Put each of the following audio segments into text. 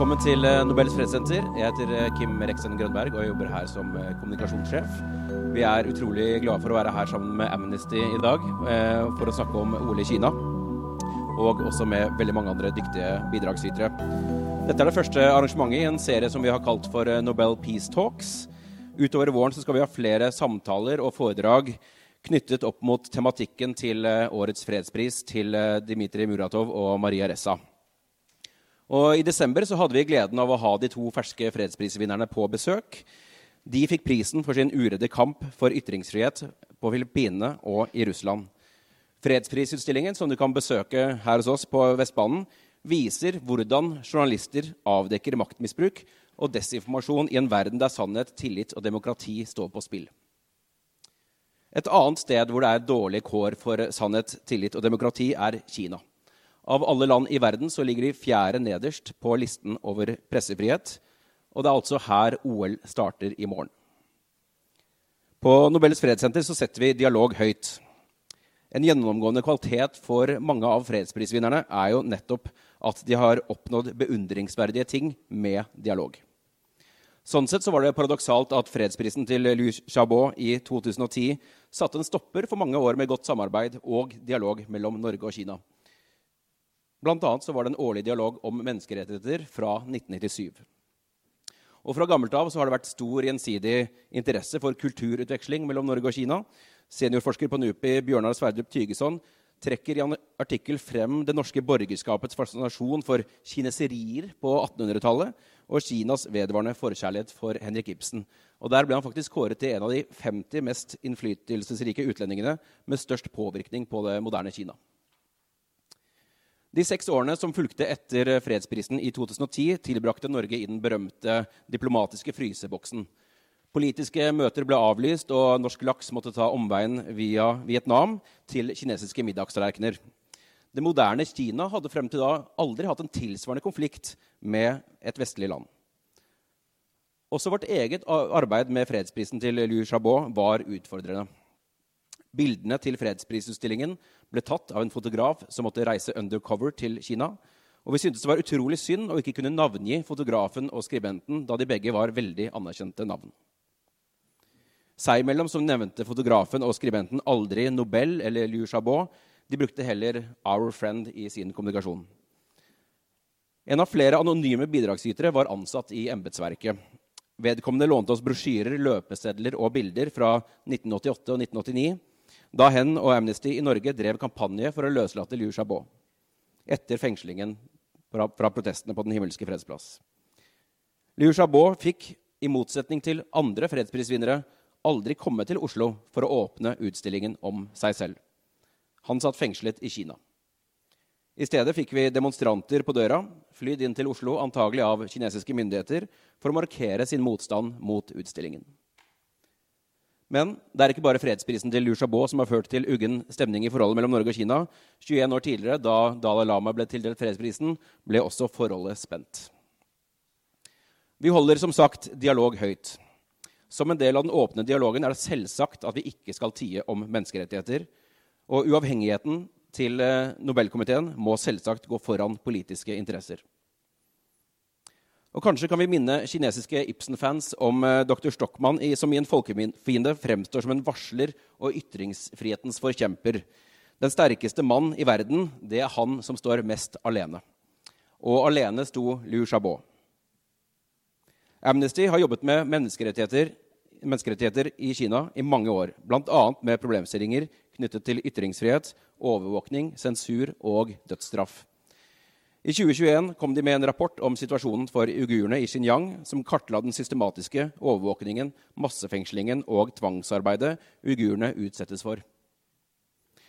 Velkommen til eh, Nobels fredssenter. Jeg heter eh, Kim Reksen Grønberg og jeg jobber her som eh, kommunikasjonssjef. Vi er utrolig glade for å være her sammen med Amnesty i dag for å snakke om OL i Kina. Og også med veldig mange andre dyktige bidragsytere. Dette er det første arrangementet i en serie som vi har kalt for Nobel Peace Talks. Utover våren skal vi ha flere samtaler og foredrag knyttet opp mot tematikken til årets fredspris til Dmitrij Muratov og Maria Ressa. Og I desember så hadde vi gleden av å ha de to ferske fredsprisvinnerne på besøk. De fikk prisen for sin uredde kamp for ytringsfrihet på Filippinene og i Russland. Fredsprisutstillingen som du kan besøke her hos oss på Vestbanen, viser hvordan journalister avdekker maktmisbruk og desinformasjon i en verden der sannhet, tillit og demokrati står på spill. Et annet sted hvor det er dårlige kår for sannhet, tillit og demokrati, er Kina. Av alle land i verden så ligger de fjerde nederst på listen over pressefrihet. Og det er altså her OL starter i morgen. På Nobels fredssenter så setter vi dialog høyt. En gjennomgående kvalitet for mange av fredsprisvinnerne er jo nettopp at de har oppnådd beundringsverdige ting med dialog. Sånn sett så var det paradoksalt at fredsprisen til Louis Chabot i 2010 satte en stopper for mange år med godt samarbeid og dialog mellom Norge og Kina. Annet så var det en årlig dialog om menneskerettigheter fra 1997. Og Fra gammelt av så har det vært stor gjensidig interesse for kulturutveksling mellom Norge og Kina. Seniorforsker på NUPI Bjørnar Sverdrup Tygeson trekker i en artikkel frem det norske borgerskapets fascinasjon for kineserier på 1800-tallet og Kinas vedvarende forkjærlighet for Henrik Ibsen. Og Der ble han faktisk kåret til en av de 50 mest innflytelsesrike utlendingene med størst påvirkning på det moderne Kina. De seks årene som fulgte etter fredsprisen i 2010, tilbrakte Norge i den berømte diplomatiske fryseboksen. Politiske møter ble avlyst, og norsk laks måtte ta omveien via Vietnam til kinesiske middagstallerkener. Det moderne Kina hadde frem til da aldri hatt en tilsvarende konflikt med et vestlig land. Også vårt eget arbeid med fredsprisen til Liu Xiaobo var utfordrende. Bildene til fredsprisutstillingen ble tatt av en fotograf som måtte reise undercover til Kina. Og vi syntes det var utrolig synd å ikke kunne navngi fotografen og skribenten, da de begge var veldig anerkjente navn. Seg imellom som nevnte fotografen og skribenten aldri Nobel eller Liu Xiaobo. De brukte heller 'our friend' i sin kommunikasjon. En av flere anonyme bidragsytere var ansatt i embetsverket. Vedkommende lånte oss brosjyrer, løpesedler og bilder fra 1988 og 1989 da hen og Amnesty i Norge drev kampanje for å løslate Liu Xiaobo etter fengslingen fra, fra protestene på Den himmelske fredsplass. Liu Xiaobo fikk, i motsetning til andre fredsprisvinnere, aldri komme til Oslo for å åpne utstillingen om seg selv. Han satt fengslet i Kina. I stedet fikk vi demonstranter på døra, flydd inn til Oslo antagelig av kinesiske myndigheter, for å markere sin motstand mot utstillingen. Men det er ikke bare fredsprisen til Liu Xiaobo som har ført til uggen stemning i forholdet mellom Norge og Kina. 21 år tidligere, da Dalai Lama ble tildelt fredsprisen, ble også forholdet spent. Vi holder som sagt dialog høyt. Som en del av den åpne dialogen er det selvsagt at vi ikke skal tie om menneskerettigheter. Og uavhengigheten til eh, Nobelkomiteen må selvsagt gå foran politiske interesser. Og Kanskje kan vi minne kinesiske Ibsen-fans om uh, dr. Stockmann som i en folkefiende fremstår som en varsler og ytringsfrihetens forkjemper. Den sterkeste mann i verden, det er han som står mest alene. Og alene sto Liu Xiaobo. Amnesty har jobbet med menneskerettigheter, menneskerettigheter i Kina i mange år, bl.a. med problemstillinger knyttet til ytringsfrihet, overvåkning, sensur og dødsstraff. I 2021 kom de med en rapport om situasjonen for uigurene i Xinjiang, som kartla den systematiske overvåkningen, massefengslingen og tvangsarbeidet uigurene utsettes for.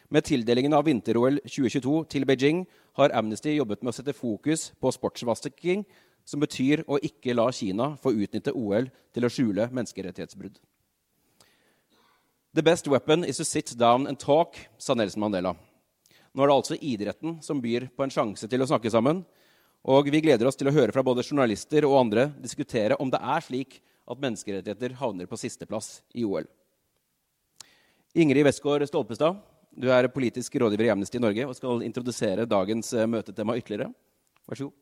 Med tildelingen av vinter-OL 2022 til Beijing har Amnesty jobbet med å sette fokus på sportsvasking, som betyr å ikke la Kina få utnytte OL til å skjule menneskerettighetsbrudd. The best weapon is to sit down and talk, sa Nelson Mandela. Nå er det altså idretten som byr på en sjanse til å snakke sammen. Og vi gleder oss til å høre fra både journalister og andre diskutere om det er slik at menneskerettigheter havner på sisteplass i OL. Ingrid Westgård Stolpestad, du er politisk rådgiver i Amnesty Norge og skal introdusere dagens eh, møtetema ytterligere. Vær så god.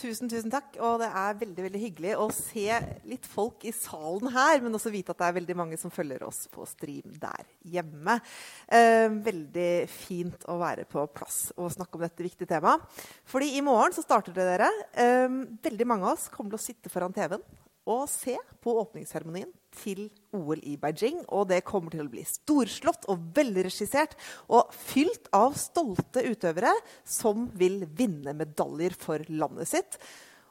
Tusen, tusen takk. Og det er veldig veldig hyggelig å se litt folk i salen her, men også vite at det er veldig mange som følger oss på stream der hjemme. Eh, veldig fint å være på plass og snakke om dette viktige temaet. Fordi i morgen så starter det dere. Eh, veldig mange av oss kommer til å sitte foran TV-en og se på åpningsseremonien til OL i Beijing. Og det kommer til å bli storslått og velregissert og fylt av stolte utøvere som vil vinne medaljer for landet sitt.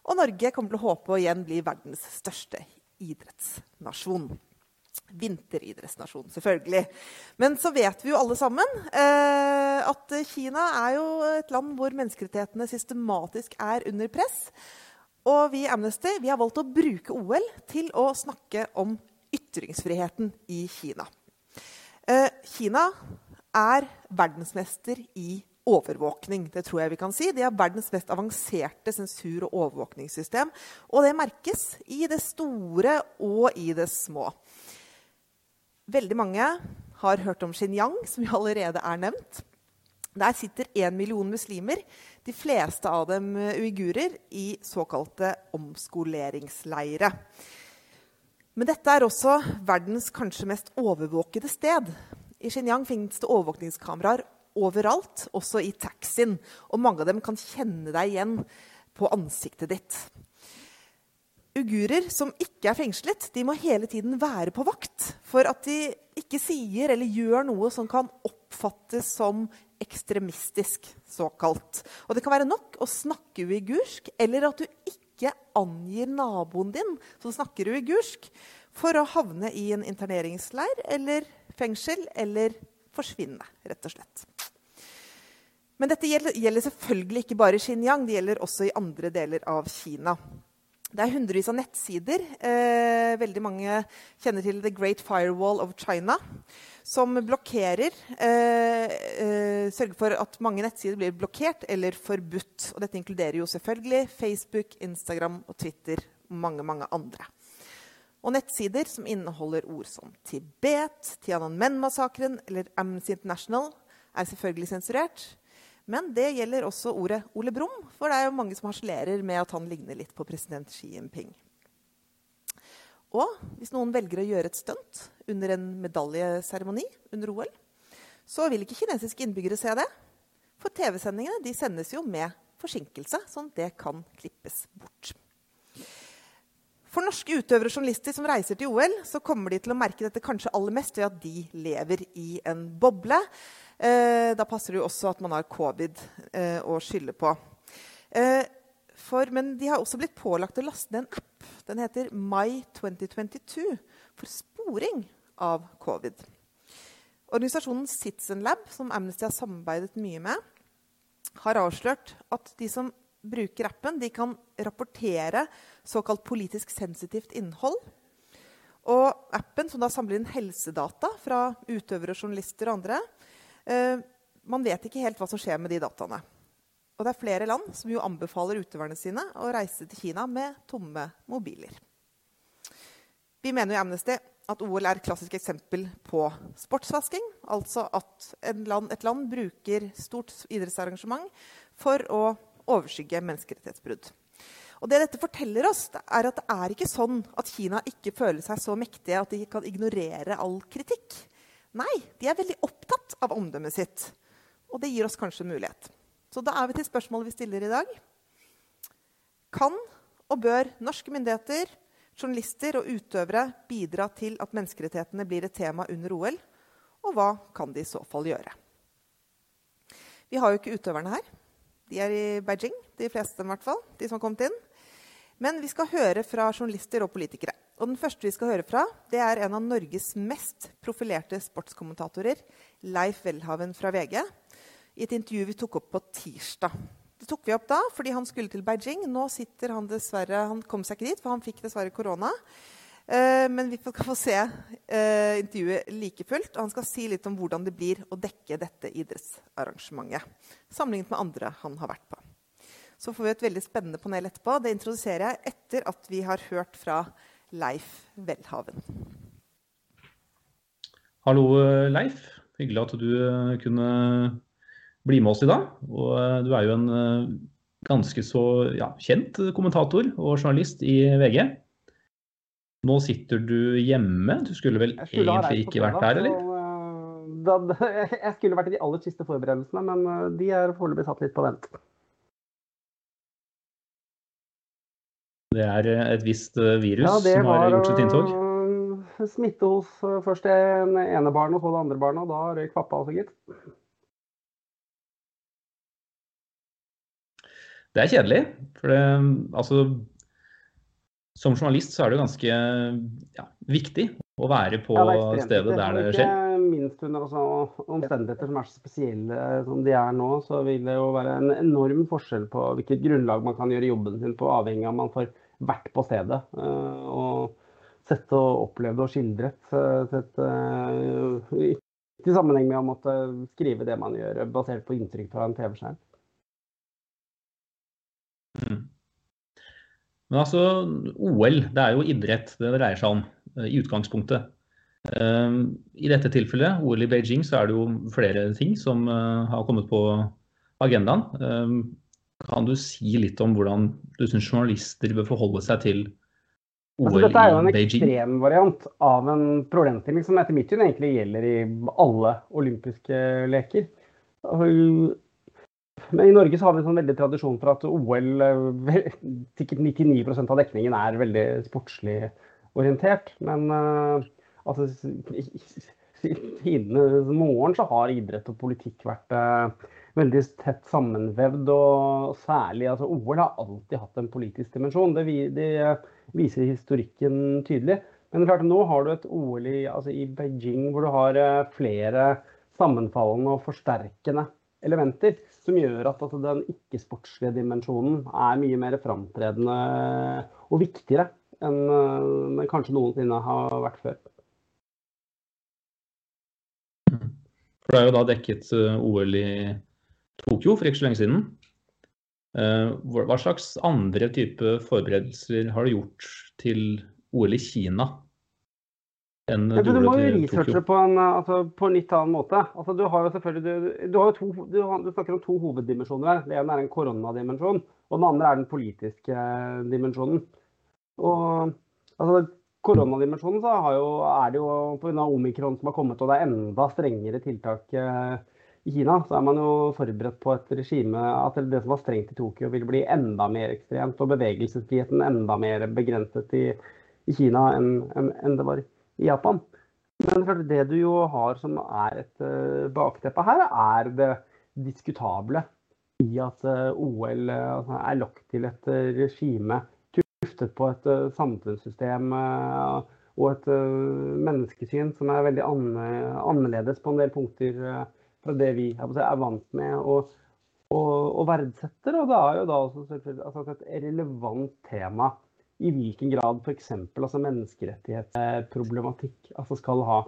Og Norge kommer til å håpe å igjen bli verdens største idrettsnasjon. Vinteridrettsnasjon, selvfølgelig. Men så vet vi jo alle sammen eh, at Kina er jo et land hvor menneskerettighetene systematisk er under press. Og vi i Amnesty vi har valgt å bruke OL til å snakke om ytringsfriheten i Kina. Eh, Kina er verdensmester i overvåkning. Det tror jeg vi kan si. De har verdens mest avanserte sensur- og overvåkningssystem. Og det merkes i det store og i det små. Veldig mange har hørt om Xinjiang, som jo allerede er nevnt. Der sitter én million muslimer, de fleste av dem uigurer, i såkalte omskoleringsleire. Men dette er også verdens kanskje mest overvåkede sted. I Xinjiang finnes det overvåkningskameraer overalt, også i taxien. Og mange av dem kan kjenne deg igjen på ansiktet ditt. Ugurer som ikke er fengslet, de må hele tiden være på vakt for at de ikke sier eller gjør noe som kan oppfattes som ekstremistisk, såkalt. Og det kan være nok å snakke uigursk, eller at du ikke angir naboen din som snakker uigursk, for å havne i en interneringsleir eller fengsel eller forsvinne, rett og slett. Men dette gjelder, selvfølgelig ikke bare i Xinjiang, det gjelder også i andre deler av Kina. Det er hundrevis av nettsider. Eh, veldig mange kjenner til The Great Firewall of China som blokkerer eh, eh, Sørger for at mange nettsider blir blokkert eller forbudt. Og dette inkluderer jo selvfølgelig Facebook, Instagram og Twitter og mange, mange andre. Og nettsider som inneholder ord som Tibet, Tiananmen-massakren eller Amnesty International, er selvfølgelig sensurert. Men det gjelder også ordet Ole Brumm, for det er jo mange som harselerer med at han ligner litt på president Xi Jinping. Og hvis noen velger å gjøre et stunt under en medaljeseremoni under OL, så vil ikke kinesiske innbyggere se det. For TV-sendingene sendes jo med forsinkelse, sånn at det kan klippes bort. For norske utøvere og journalister som reiser til OL, så kommer de til å merke dette kanskje aller mest ved at de lever i en boble. Eh, da passer det jo også at man har covid eh, å skylde på. Eh, for, men de har også blitt pålagt å laste ned en app den heter My 2022 for sporing av covid. Organisasjonen Citizen Lab, som Amnesty har samarbeidet mye med, har avslørt at de som bruker appen, de kan rapportere såkalt politisk sensitivt innhold. Og appen, som da samler inn helsedata fra utøvere, journalister og andre, eh, man vet ikke helt hva som skjer med de dataene. Og det er flere land som jo anbefaler utøverne sine å reise til Kina med tomme mobiler. Vi mener i Amnesty at OL er et klassisk eksempel på sportsvasking. Altså at land, et land bruker stort idrettsarrangement for å overskygge menneskerettighetsbrudd. Og det dette forteller oss, er at det er ikke sånn at Kina ikke føler seg så mektige at de kan ignorere all kritikk. Nei, de er veldig opptatt av omdømmet sitt. Og det gir oss kanskje en mulighet. Så da er vi til spørsmålet vi stiller i dag. Kan og bør norske myndigheter, journalister og utøvere bidra til at menneskerettighetene blir et tema under OL? Og hva kan de i så fall gjøre? Vi har jo ikke utøverne her. De er i Beijing, de fleste i hvert fall. de som har kommet inn. Men vi skal høre fra journalister og politikere. Og den første vi skal høre fra, det er en av Norges mest profilerte sportskommentatorer, Leif Welhaven fra VG i et intervju vi tok opp på tirsdag. Det tok vi opp da fordi han skulle til Beijing. Nå sitter han dessverre Han kom seg ikke dit, for han fikk dessverre korona. Uh, men vi skal få se uh, intervjuet like fullt. Og han skal si litt om hvordan det blir å dekke dette idrettsarrangementet. Sammenlignet med andre han har vært på. Så får vi et veldig spennende panel etterpå. Det introduserer jeg etter at vi har hørt fra Leif Welhaven. Hallo, Leif. Hyggelig at du kunne bli med oss i dag. Og eh, du er jo en eh, ganske så ja, kjent kommentator og journalist i VG. Nå sitter du hjemme. Du skulle vel skulle egentlig ikke vært der, eller? Så, da, jeg skulle vært i de aller siste forberedelsene, men eh, de er foreløpig satt litt på vent. Det er eh, et visst eh, virus ja, som har gjort sitt inntog? Smitte hos først det ene barnet og så det andre barnet, og da røyk pappa også, gitt. Det er kjedelig. For det, altså Som journalist så er det ganske ja, viktig å være på ja, stedet der det skjer minst under altså, omstendigheter som er så spesielle som de er nå, så vil det jo være en enorm forskjell på hvilket grunnlag man kan gjøre jobben sin på, avhengig av om man får vært på stedet. Eh, og sett og opplevd og skildret. Eh, sett, uh, I sammenheng med å måtte skrive det man gjør, basert på inntrykk fra en TV-skjerm. Mm. Men altså, OL, det er jo idrett det dreier seg om i utgangspunktet. Ehm, I dette tilfellet, OL i Beijing, så er det jo flere ting som eh, har kommet på agendaen. Ehm, kan du si litt om hvordan du syns journalister bør forholde seg til OL altså, dette er jo en ekstremvariant av en problemstilling som etter mitt syn egentlig gjelder i alle olympiske leker. Men i Norge så har vi en sånn veldig tradisjon for at OL, eh, sikkert 99% av dekningen, er veldig sportslig orientert. Men uh, altså, Siden morgen så har idrett og politikk vært eh, veldig tett sammenvevd. Og særlig altså, OL har alltid hatt en politisk dimensjon. Det, det viser historikken tydelig. Men klart, nå har du et OL i, altså, i Beijing hvor du har eh, flere sammenfallende og forsterkende elementer. Som gjør at altså, den ikke-sportslige dimensjonen er mye mer framtredende og viktigere enn den eh, kanskje noensinne har vært før. For det er jo da dekket eh, OL i Tokyo for ikke så lenge siden. Eh, hva slags andre type forberedelser har du gjort til OL i Kina? Enn du, du må jo researche på en, altså, på en litt annen måte. Altså, du har jo selvfølgelig du, du, har jo to, du, du snakker om to hoveddimensjoner her. Det ene er en koronadimensjon, og den andre er den politiske dimensjonen. Og altså, koronadimensjonen så jo, er det jo pga. omikron som har kommet og det er enda strengere tiltak eh, i Kina, så er man jo forberedt på et regime at det som var strengt i Tokyo, vil bli enda mer ekstremt. Og bevegelsesfriheten enda mer begrenset i, i Kina enn, en, en det var i Japan. Men det du jo har som er et uh, bakteppe her, er det diskutable i at uh, OL uh, er lagt til et regime tuftet på et samfunnssystem og et menneskesyn som er veldig annerledes på en del punkter fra det vi er vant med og, og, og, verdsetter. Og det er jo da også altså, et relevant tema i hvilken grad f.eks. Altså, menneskerettighetsproblematikk altså, skal ha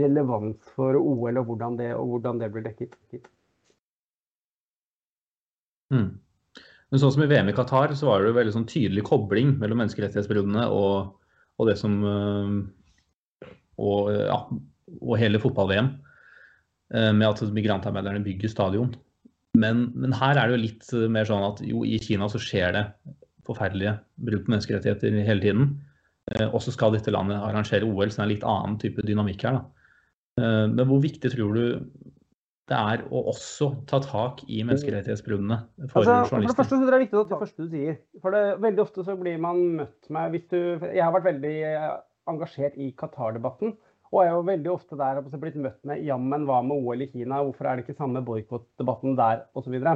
relevans for OL, og hvordan det, og hvordan det blir dekket. Mm. Men sånn som i VM i Qatar, så var det jo veldig sånn tydelig kobling mellom menneskerettighetsperiodene og, og, det som øh, og, ja, og hele fotball-VM. Øh, med at migrantarbeiderne bygger stadion. Men, men, her er det jo litt mer sånn at jo, i Kina så skjer det forferdelige brudd på menneskerettigheter hele tiden. Og så skal dette landet arrangere OL, så det er en litt annen type dynamikk her. Da. Men hvor viktig tror du det er å også ta tak i menneskerettighetsbruddene for altså, journalister. For det første så er det viktig ta det første du sier. For det, veldig ofte så blir man møtt med hvis du, Jeg har vært veldig eh, engasjert i Qatar-debatten. Og er jo veldig ofte der og blitt møtt med jammen, hva med OL i Kina? Hvorfor er det ikke samme boikottdebatten der? Osv. Så,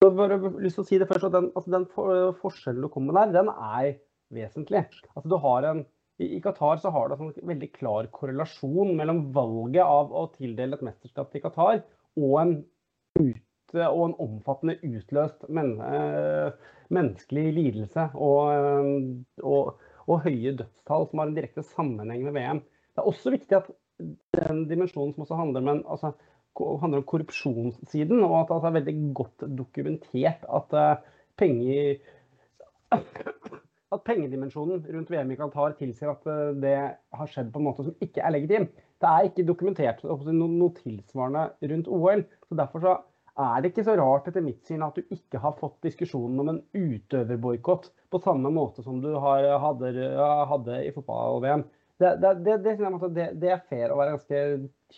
videre. jeg bare lyst til å si det først, at den, altså den for, forskjellen du kommer med der, den er vesentlig. Altså du har en i Qatar så har du en veldig klar korrelasjon mellom valget av å tildele et mesterskap til Qatar og en, ute, og en omfattende utløst men, eh, menneskelig lidelse og, uh, og, og, høye dødstall som har en direkte sammenheng med VM. Det er også viktig at den dimensjonen som også handler, men, altså, handler om korrupsjonssiden, og at det er veldig godt dokumentert at uh, penger at pengedimensjonen rundt VM i Qatar tilsier at det har skjedd på en måte som ikke er legitim. Det er ikke dokumentert noe, tilsvarende rundt OL. så Derfor så er det ikke så rart etter mitt syn at du ikke har fått diskusjonen om en utøverboikott på samme måte som du har, hadde, hadde, i fotball-VM. Det, det, det, det, er fair å være ganske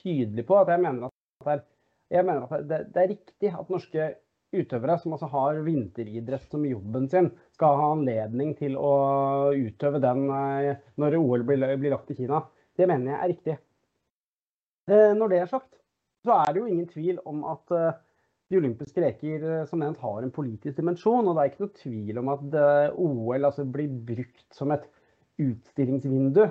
tydelig på. at Jeg mener at, jeg mener at det, er riktig at norske utøvere som altså har vinteridrett som jobben sin, skal ha anledning til å utøve den eh, når OL blir, blir lagt i Kina. Det mener jeg er riktig. Eh, når det er sagt, så er det jo ingen tvil om at eh, de olympiske leker som nevnt har en politisk dimensjon. Og det er ikke noe tvil om at OL altså, blir brukt som et utstillingsvindu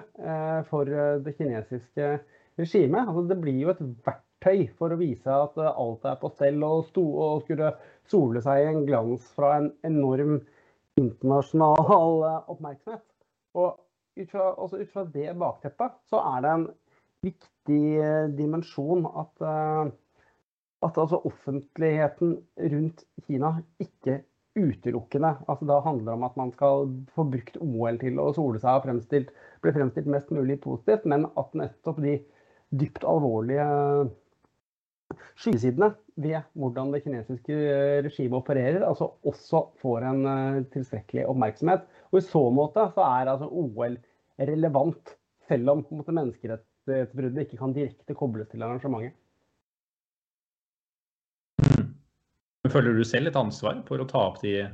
for det kinesiske regimet. Altså, det blir jo et verktøy verktøy for å vise at eh, alt er på stell, og, og skulle sole seg i en glans fra en enorm internasjonal eh, oppmerksomhet. Og ut fra, også ut fra det bakteppet så er det en viktig eh, dimensjon at, at altså offentligheten rundt Kina ikke utelukkende altså Da handler det om at man skal få brukt OL til å sole seg og fremstilt, bli fremstilt mest mulig positivt, men at nettopp de dypt alvorlige skyggesidene ved hvordan det kinesiske eh, regimet opererer, altså også får en uh, tilstrekkelig oppmerksomhet. Og I så måte så er altså OL relevant, selv om menneskerettighetsbruddet ikke kan direkte kobles til arrangementet. Føler du selv et ansvar for å ta opp de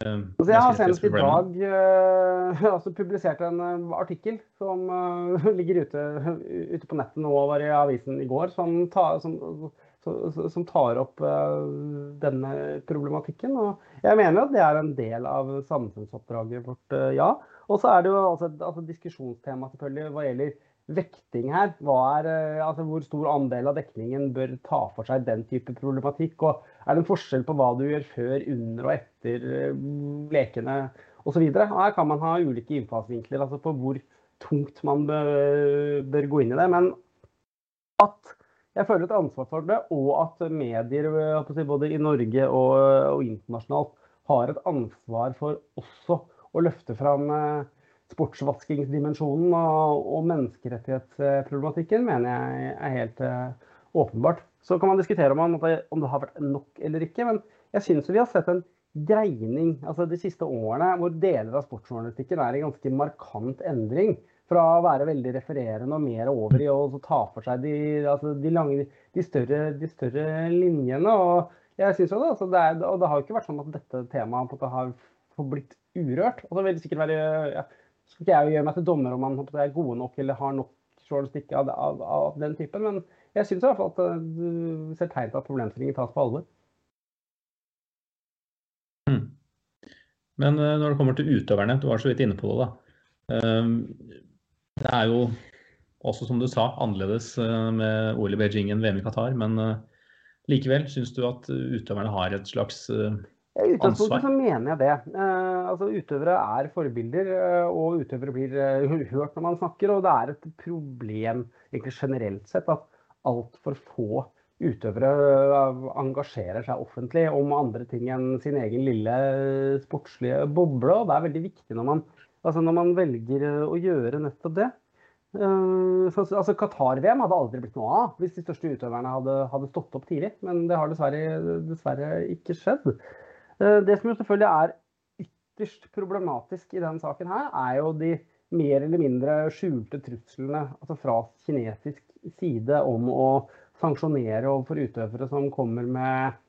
altså jeg har senest i dag uh, altså publisert en uh, artikkel som ligger ute, ute, på nettet nå og var i avisen i går, som, ta, som, som tar opp denne problematikken. Og jeg mener at det er en del av samfunnsoppdraget vårt, ja. Og så er det jo altså, altså diskusjonstema selvfølgelig hva gjelder vekting her. Er, eh, altså hvor stor andel av dekningen bør ta for seg den type problematikk? Og er det en forskjell på hva du gjør før, under og etter eh, lekene osv.? Her kan man ha ulike innfallsvinkler altså på hvor tungt man bør, bør, gå inn i det. Men at jeg føler et ansvar for det, og at medier både i Norge og, og internasjonalt har et ansvar for også å løfte fram eh, sportsvaskingsdimensjonen og, og menneskerettighetsproblematikken mener jeg er helt uh, åpenbart. Så kan man diskutere om, det, om det har vært nok eller ikke, men jeg syns vi har sett en dreining altså de siste årene hvor deler av sportsjournalistikken er i ganske markant endring. Fra å være veldig refererende og mer over i å ta for seg de, altså de, lange, de, større, de større, linjene. og jeg synes jo det, altså det, er, og det har jo ikke vært sånn at dette temaet har forblitt urørt. Og det vil sikkert være ja, skal ikke jeg gjøre meg til dommer om man er gode nok eller har nok journalistikk av, av, av, den typen, men jeg syns i hvert fall at eh, du ser tegn til at problemstillingen tas på alvor. Mm. Men uh, når det kommer til utøverne, du var så vidt inne på det, da. Uh, det er jo også, som du sa, annerledes med OL i Beijing enn VM i Qatar. Men likevel, syns du at utøverne har et slags i utgangspunktet så mener jeg det. Eh, altså, utøvere er forbilder, eh, og utøvere blir eh, hørt når man snakker. Og det er et problem egentlig generelt sett at altfor få utøvere engasjerer seg offentlig om andre ting enn sin egen lille sportslige boble. Og det er veldig viktig når man, altså når man velger å gjøre nettopp det. Uh, altså Qatar-VM hadde aldri blitt noe av hvis de største utøverne hadde, hadde stått opp tidlig. Men det har dessverre, dessverre ikke skjedd. Eh, det som jo selvfølgelig er ytterst problematisk i denne saken her, er jo de mer eller mindre skjulte truslene altså fra kinesisk side om å sanksjonere overfor utøvere som kommer med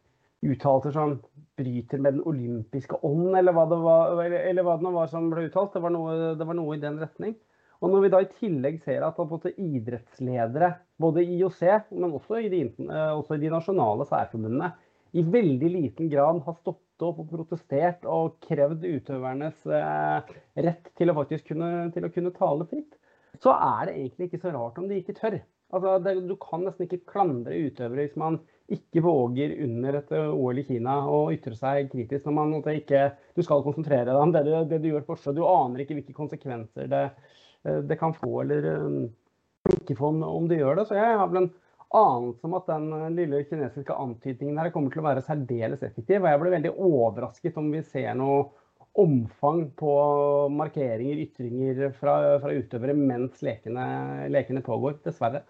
uttalelser som bryter med den olympiske ånd, eller hva det var, eller hva det var som ble uttalt. Det var, noe, det var, noe, i den retning. Og når vi da i tillegg ser at idrettsledere, både i IOC, men også i de, eh, også i de nasjonale særforbundene, i veldig liten grad har stått opp og protestert og krevd utøvernes eh, rett til å faktisk kunne, til å kunne tale fritt, så er det egentlig ikke så rart om de ikke tør. Altså, det, du kan nesten ikke klandre utøvere hvis man ikke våger under et OL i Kina å ytre seg kritisk når man ikke Du skal konsentrere deg om det du, det du gjør fortsatt. Du aner ikke hvilke konsekvenser det, eh, det kan få eller ikke få om du gjør det. Så jeg har vel en anelse om at den eh, lille kinesiske antydningen her kommer til å være særdeles effektiv. Og jeg blir veldig overrasket om vi ser noe omfang på markeringer, ytringer fra, fra utøvere mens lekene, lekene, pågår. Dessverre.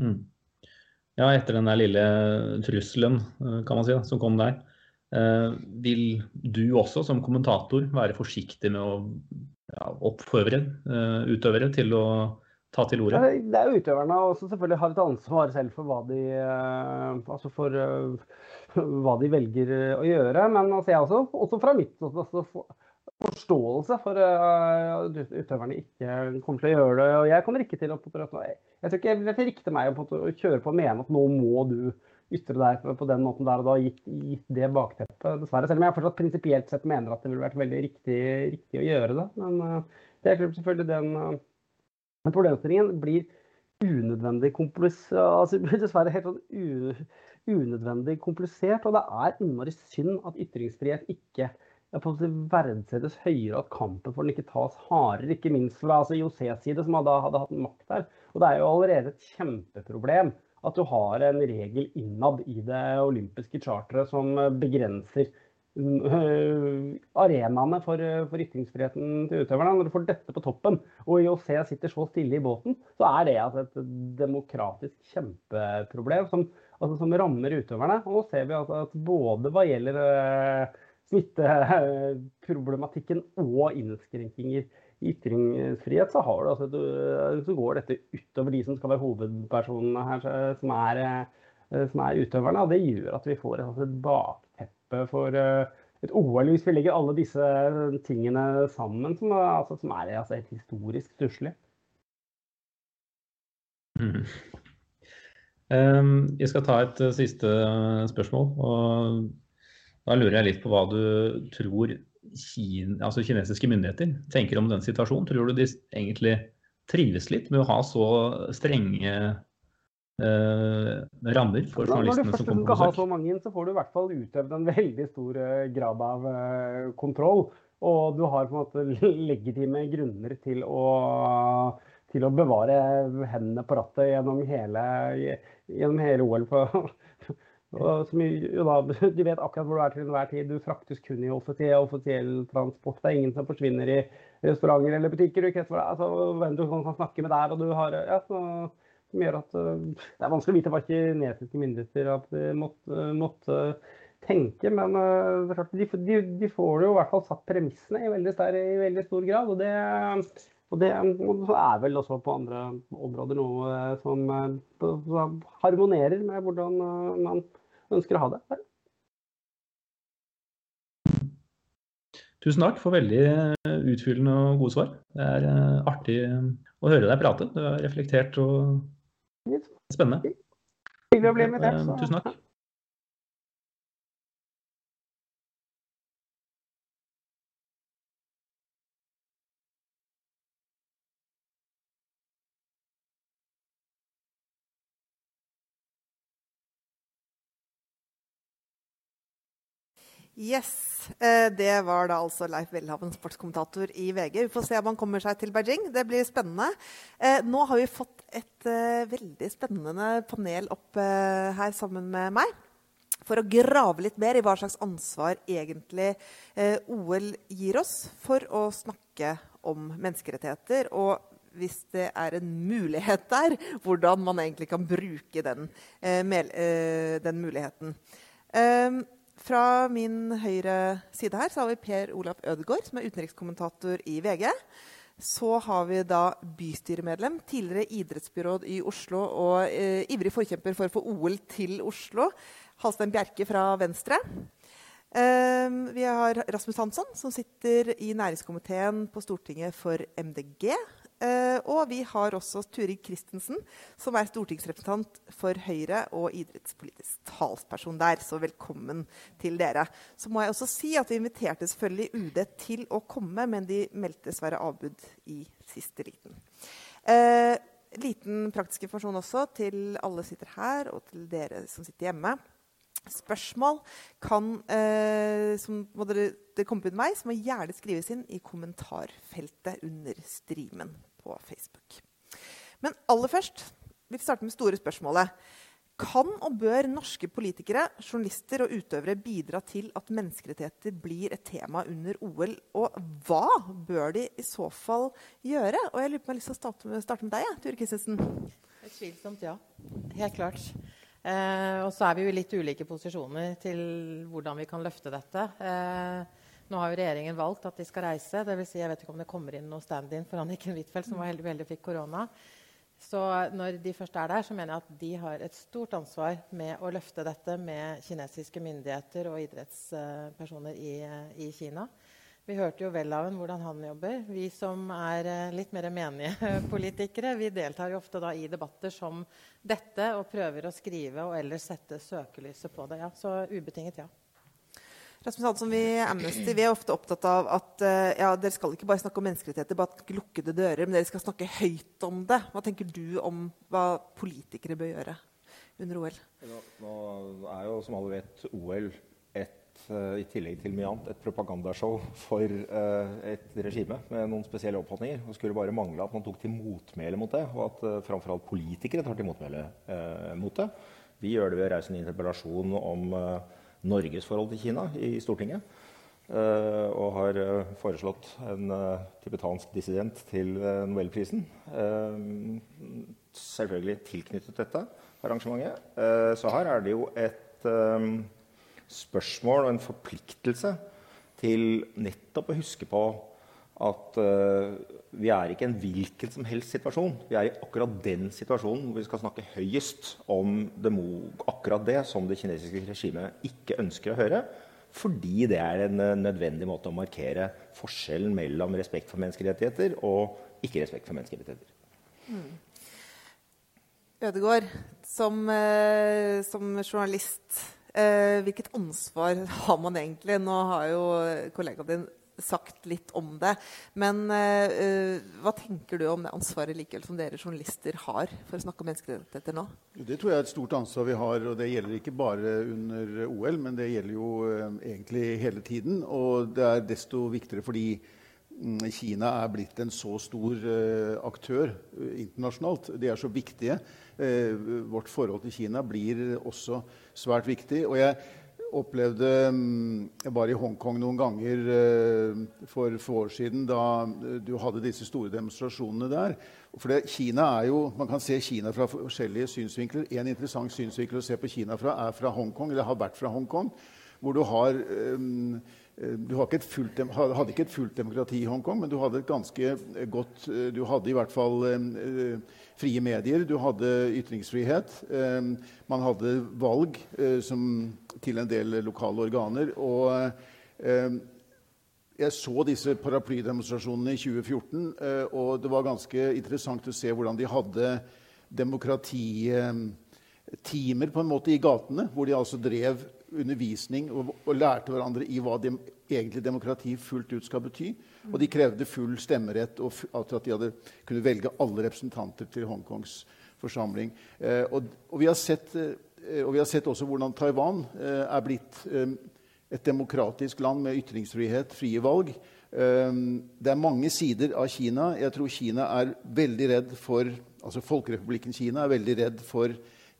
Mm. ja, etter den der lille trusselen, kan man si, som kom der. Vil du også som kommentator være forsiktig med å ja, oppfordre utøvere til å ta til orde? Det er utøverne som selvfølgelig har et ansvar selv for hva de, altså for, hva de velger å gjøre. Men altså jeg også, også fra mitt også, forståelse for at utøverne ikke kommer til å gjøre det. Og jeg kommer ikke til å Jeg tror ikke det riktig meg å, kjøre på og mene at nå må du ytre deg på den måten der og da, gitt, gitt det bakteppet. Dessverre. Selv om jeg fortsatt prinsipielt sett mener at det ville vært veldig riktig, riktig å gjøre det. Men det er selvfølgelig den uh, problemstillingen blir unødvendig komplisert. Altså, dessverre helt sånn unødvendig komplisert. Og det er innmari synd at ytringsfrihet ikke verdsettes høyere, at kampen for den ikke tas hardere. Ikke minst fra altså, IOCs side, som hadde, hadde hatt makt der. Og det er jo allerede et kjempeproblem at du har en regel innad i det olympiske charteret som begrenser arenaene for, for, ytringsfriheten til utøverne. Når du får dette på toppen, og IOC sitter så stille i båten, så er det altså et demokratisk kjempeproblem som, altså, som rammer utøverne. Og nå ser vi altså at både hva gjelder øh, smitteproblematikken og innskrenkinger i ytringsfrihet, så, det, altså, så, går dette utover de som skal være hovedpersonene her, som er, som er utøverne. Og det gjør at vi får altså, et bakteppe for eh, et OL hvis vi legger alle disse tingene sammen, som, altså, som er altså, et historisk stusslig. Mm. Um, jeg skal ta et siste spørsmål. og da lurer jeg litt på hva du tror Kine, altså kinesiske myndigheter tenker om den situasjonen. Tror du de egentlig trives litt med å ha så strenge eh, rammer for journalistene som kommer på besøk? Når du først skal ha så mange inn, så får du i hvert fall utøvd en veldig stor eh, grad av uh, kontroll. Og du har på en måte legitime grunner til å, til å bevare hendene på rattet gjennom hele, gjennom hele OL. på som da, Du vet akkurat hvor du er til enhver tid. Du fraktes kun i offentlig, offisiell transport. Det er ingen som forsvinner i restauranter eller butikker. Du ikke altså, hvem du kan snakke med der. og du har, ja, så, som gjør at uh, Det er vanskelig å vite hva kinesiske myndigheter måtte, måtte, tenke. Men uh, de, de, de, får jo i hvert fall satt premissene i veldig, stor, i veldig stor grad. og det og det er vel også på andre områder noe som harmonerer med hvordan man ønsker å ha det. Tusen takk for veldig eh, utfyllende og gode svar. Det er eh, artig å høre deg prate. Du har reflektert og spennende. Hyggelig å bli invitert. Eh, tusen takk. Yes. Eh, det var da altså Leif Welhaven, sportskommentator i VG. Vi får se om han kommer seg til Beijing. Det blir spennende. Eh, nå har vi fått et eh, veldig spennende panel opp her sammen med meg. For å grave litt mer i hva slags ansvar egentlig OL gir oss for å snakke om menneskerettigheter. Og hvis det er en mulighet der, hvordan man egentlig kan bruke den, den muligheten. Fra min høyre side her så har vi Per Olaf Ødegaard, som er utenrikskommentator i VG. Så har vi da bystyremedlem, tidligere idrettsbyråd i Oslo og eh, ivrig forkjemper for å få OL til Oslo, Halstein Bjerke fra Venstre. Eh, vi har Rasmus Hansson, som sitter i næringskomiteen på Stortinget for MDG. Uh, og vi har også Turid Christensen, som er stortingsrepresentant for Høyre og idrettspolitisk talsperson der. Så velkommen til dere. Så må jeg også si at vi inviterte selvfølgelig UD til å komme, men de meldte dessverre avbud i siste liten. Eh, liten praktisk informasjon også til alle sitter her, og til dere som sitter hjemme spørsmål kan, eh, som må dere, dere komme på meg, så må gjerne skrives inn i kommentarfeltet under streamen på Facebook. Men aller først vil vi starte med store spørsmålet. Kan og bør norske politikere, journalister og utøvere bidra til at menneskerettigheter blir et tema under OL? Og hva bør de i så fall gjøre? Og jeg lurer på om jeg har lyst til å starte med, starte med deg, Ture Christensen. Utvilsomt ja. Helt klart. Eh, og så er vi jo i litt ulike posisjoner til hvordan vi kan løfte dette. Eh, nå har jo regjeringen valgt at de skal reise. Det vil si, jeg vet ikke om det kommer inn noe stand-in for Anniken Huitfeldt, som var heldig, heldig fikk korona. Så når de først er der, så mener jeg at de har et stort ansvar med å løfte dette med kinesiske myndigheter og idrettspersoner i, i Kina. Vi hørte jo vel av ham hvordan han jobber. Vi som er eh, litt mer menige politikere, vi deltar jo ofte i debatter som dette og prøver å skrive og ellers sette søkelyset på det. Ja, så ubetinget ja. Rasmus Hansson, vi i Amnesty vi er ofte opptatt av at uh, ja, dere skal ikke bare snakke om menneskerettigheter, bak lukkede dører, men dere skal snakke høyt om det. Hva tenker du om hva politikere bør gjøre under OL? Nå, nå er jo, som alle vet, OL i tillegg til mye annet, et propagandashow for uh, et regime med noen spesielle oppfatninger. Det skulle bare mangle at man tok til motmæle mot det, og at uh, framfor alt politikere tar til motmæle mot det. Vi gjør det ved å reise en interpellasjon om Norges forhold til Kina i Stortinget. Og har foreslått en tibetansk dissident til Nobelprisen. selvfølgelig tilknyttet dette arrangementet. så her er det jo et spørsmål og en forpliktelse til nettopp å huske på at vi er ikke i en hvilken som helst situasjon. Vi er i akkurat den situasjonen hvor vi skal snakke høyest om det akkurat det som det kinesiske regimet ikke ønsker å høre. Fordi det er en uh, nødvendig måte å markere forskjellen mellom respekt for menneskerettigheter og ikke respekt for menneskerettigheter. Mm. Ødegård, som, uh, som journalist, eh, hvilket ansvar har man egentlig? Nå har jo kollegaen din sagt litt om det. Men eh, hva tenker du om det ansvaret likevel som dere journalister har for å snakke om menneskerettigheter nå? Det tror jeg er et stort ansvar vi har, og det gjelder ikke bare under OL, men det gjelder jo uh, egentlig hele tiden. Og det er desto viktigere fordi um, Kina er blitt en så stor uh, aktør internasjonalt. De er så viktige. Vårt forhold til Kina blir også svært viktig. og jeg opplevde mm, Jeg var i Hongkong noen ganger eh, for få år siden da eh, du hadde disse store demonstrasjonene der. For Kina er jo, Man kan se Kina fra forskjellige synsvinkler. En interessant synsvinkel å se på Kina fra er fra Hongkong, eller har vært fra Hongkong, hvor du har du hadde ikke et fullt demokrati i Hongkong, men du hadde et ganske godt Du hadde i hvert fall frie medier, du hadde ytringsfrihet. Eh, man hadde valg eh, som til en del lokale organer. Og eh, jeg så disse paraplydemonstrasjonene i 2014, eh, og det var ganske interessant å se hvordan de hadde demokratitimer på en måte i gatene, hvor de altså drev undervisning og, og lærte hverandre i hva de, egentlig demokrati fullt ut skal bety. Og de krevde full stemmerett og at de hadde kunne velge alle representanter til Hongkongs forsamling. Eh, og, og, vi sett eh, Eh, og vi har sett også hvordan Taiwan eh, er blitt eh, et demokratisk land med ytringsfrihet, frie valg. Det er mange sider av Kina. Jeg tror Kina er veldig redd for altså Folkerepublikken Kina er veldig redd for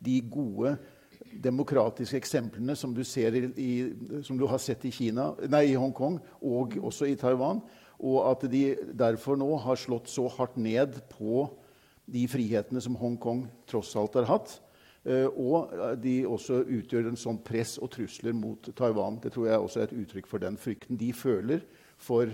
de gode demokratiske eksemplene som du, i, som du har sett i, Kina, nei, i Hongkong og også i Taiwan. Og at de derfor nå har slått så hardt ned på de frihetene som Hongkong tross alt har hatt. Eh, og de også utgjør en sånn press og trusler mot Taiwan. Det tror jeg også er et uttrykk for den frykten de føler for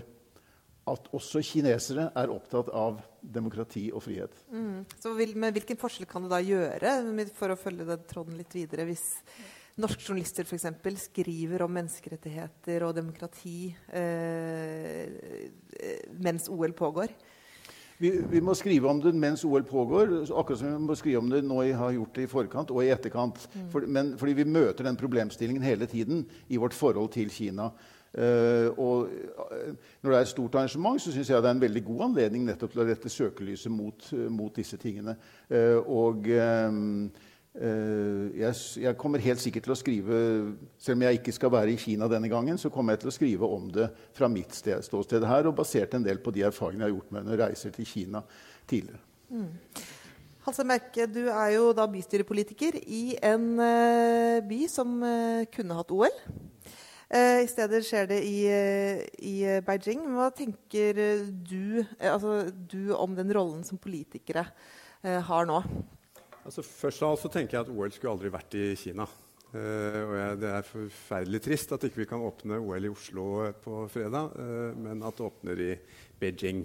at også kinesere er opptatt av demokrati og frihet. Mm. Så vil, men Hvilken forskjell kan det da gjøre, for å følge den tråden litt videre, hvis norske journalister f.eks. skriver om menneskerettigheter og demokrati eh, mens OL pågår? Vi, vi, må skrive om det mens OL pågår, akkurat som vi må skrive om det nå vi har gjort det i forkant og i etterkant. Mm. For, men, fordi vi møter den problemstillingen hele tiden i vårt forhold til Kina. Uh, og uh, når det er et stort arrangement, så syns jeg det er en veldig god anledning nettopp til å rette søkelyset mot, uh, mot disse tingene. og Eh, jeg, jeg, kommer helt sikkert til å skrive Selv om jeg ikke skal være i Kina denne gangen, så kommer jeg til å skrive om det fra mitt sted, ståsted her, og basert en del på de erfaringene jeg har gjort med når jeg reiser til Kina tidligere. Mm. Hanse Merke, du er jo da bystyrepolitiker i en by som kunne hatt OL. Uh, I stedet skjer det i, i Beijing. Hva tenker du, altså, du, om den rollen som politikere har nå? Altså, først av alt så tenker jeg at OL skulle aldri vært i Kina. Uh, og jeg, Det er forferdelig trist at ikke vi kan åpne OL i Oslo på fredag, uh, men at det åpner i Beijing.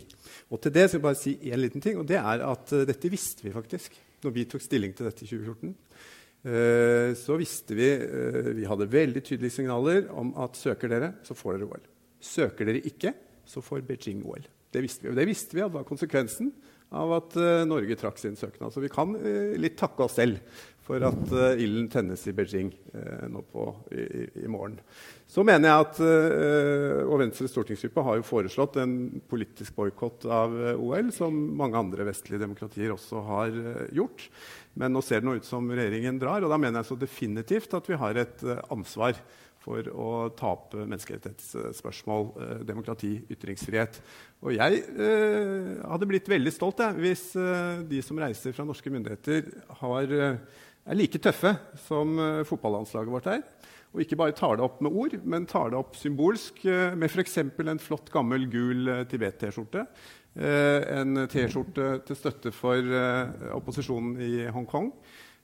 Og til det skal jeg bare si en liten ting, og det er at uh, dette visste vi faktisk når vi tok stilling til dette i 2014. så visste vi Vi hadde veldig tydelige signaler om at søker dere, så får dere OL. Søker dere ikke, så får Beijing OL. Det visste vi. Og det visste vi at var konsekvensen av at uh, Norge trakk sin søknad. Så vi kan litt takke oss selv for at ilden tennes i Beijing nå på, i, i, morgen. Så mener jeg at og Venstres stortingsgruppe har jo foreslått en politisk boikott av OL, som mange andre vestlige demokratier også har gjort. Men nå ser det noe ut som regjeringen drar, og da mener jeg så definitivt at vi har et ansvar for å ta opp menneskerettighetsspørsmål, eh, demokrati, ytringsfrihet. Og jeg eh, hadde blitt veldig stolt jeg, hvis eh, de som reiser fra norske myndigheter, har, eh, er like tøffe som eh, fotballandslaget vårt er. Og ikke bare tar det opp med ord, men tar det opp symbolsk eh, med f.eks. en flott, gammel gul Tibet-T-skjorte. En T-skjorte til støtte for opposisjonen i Hongkong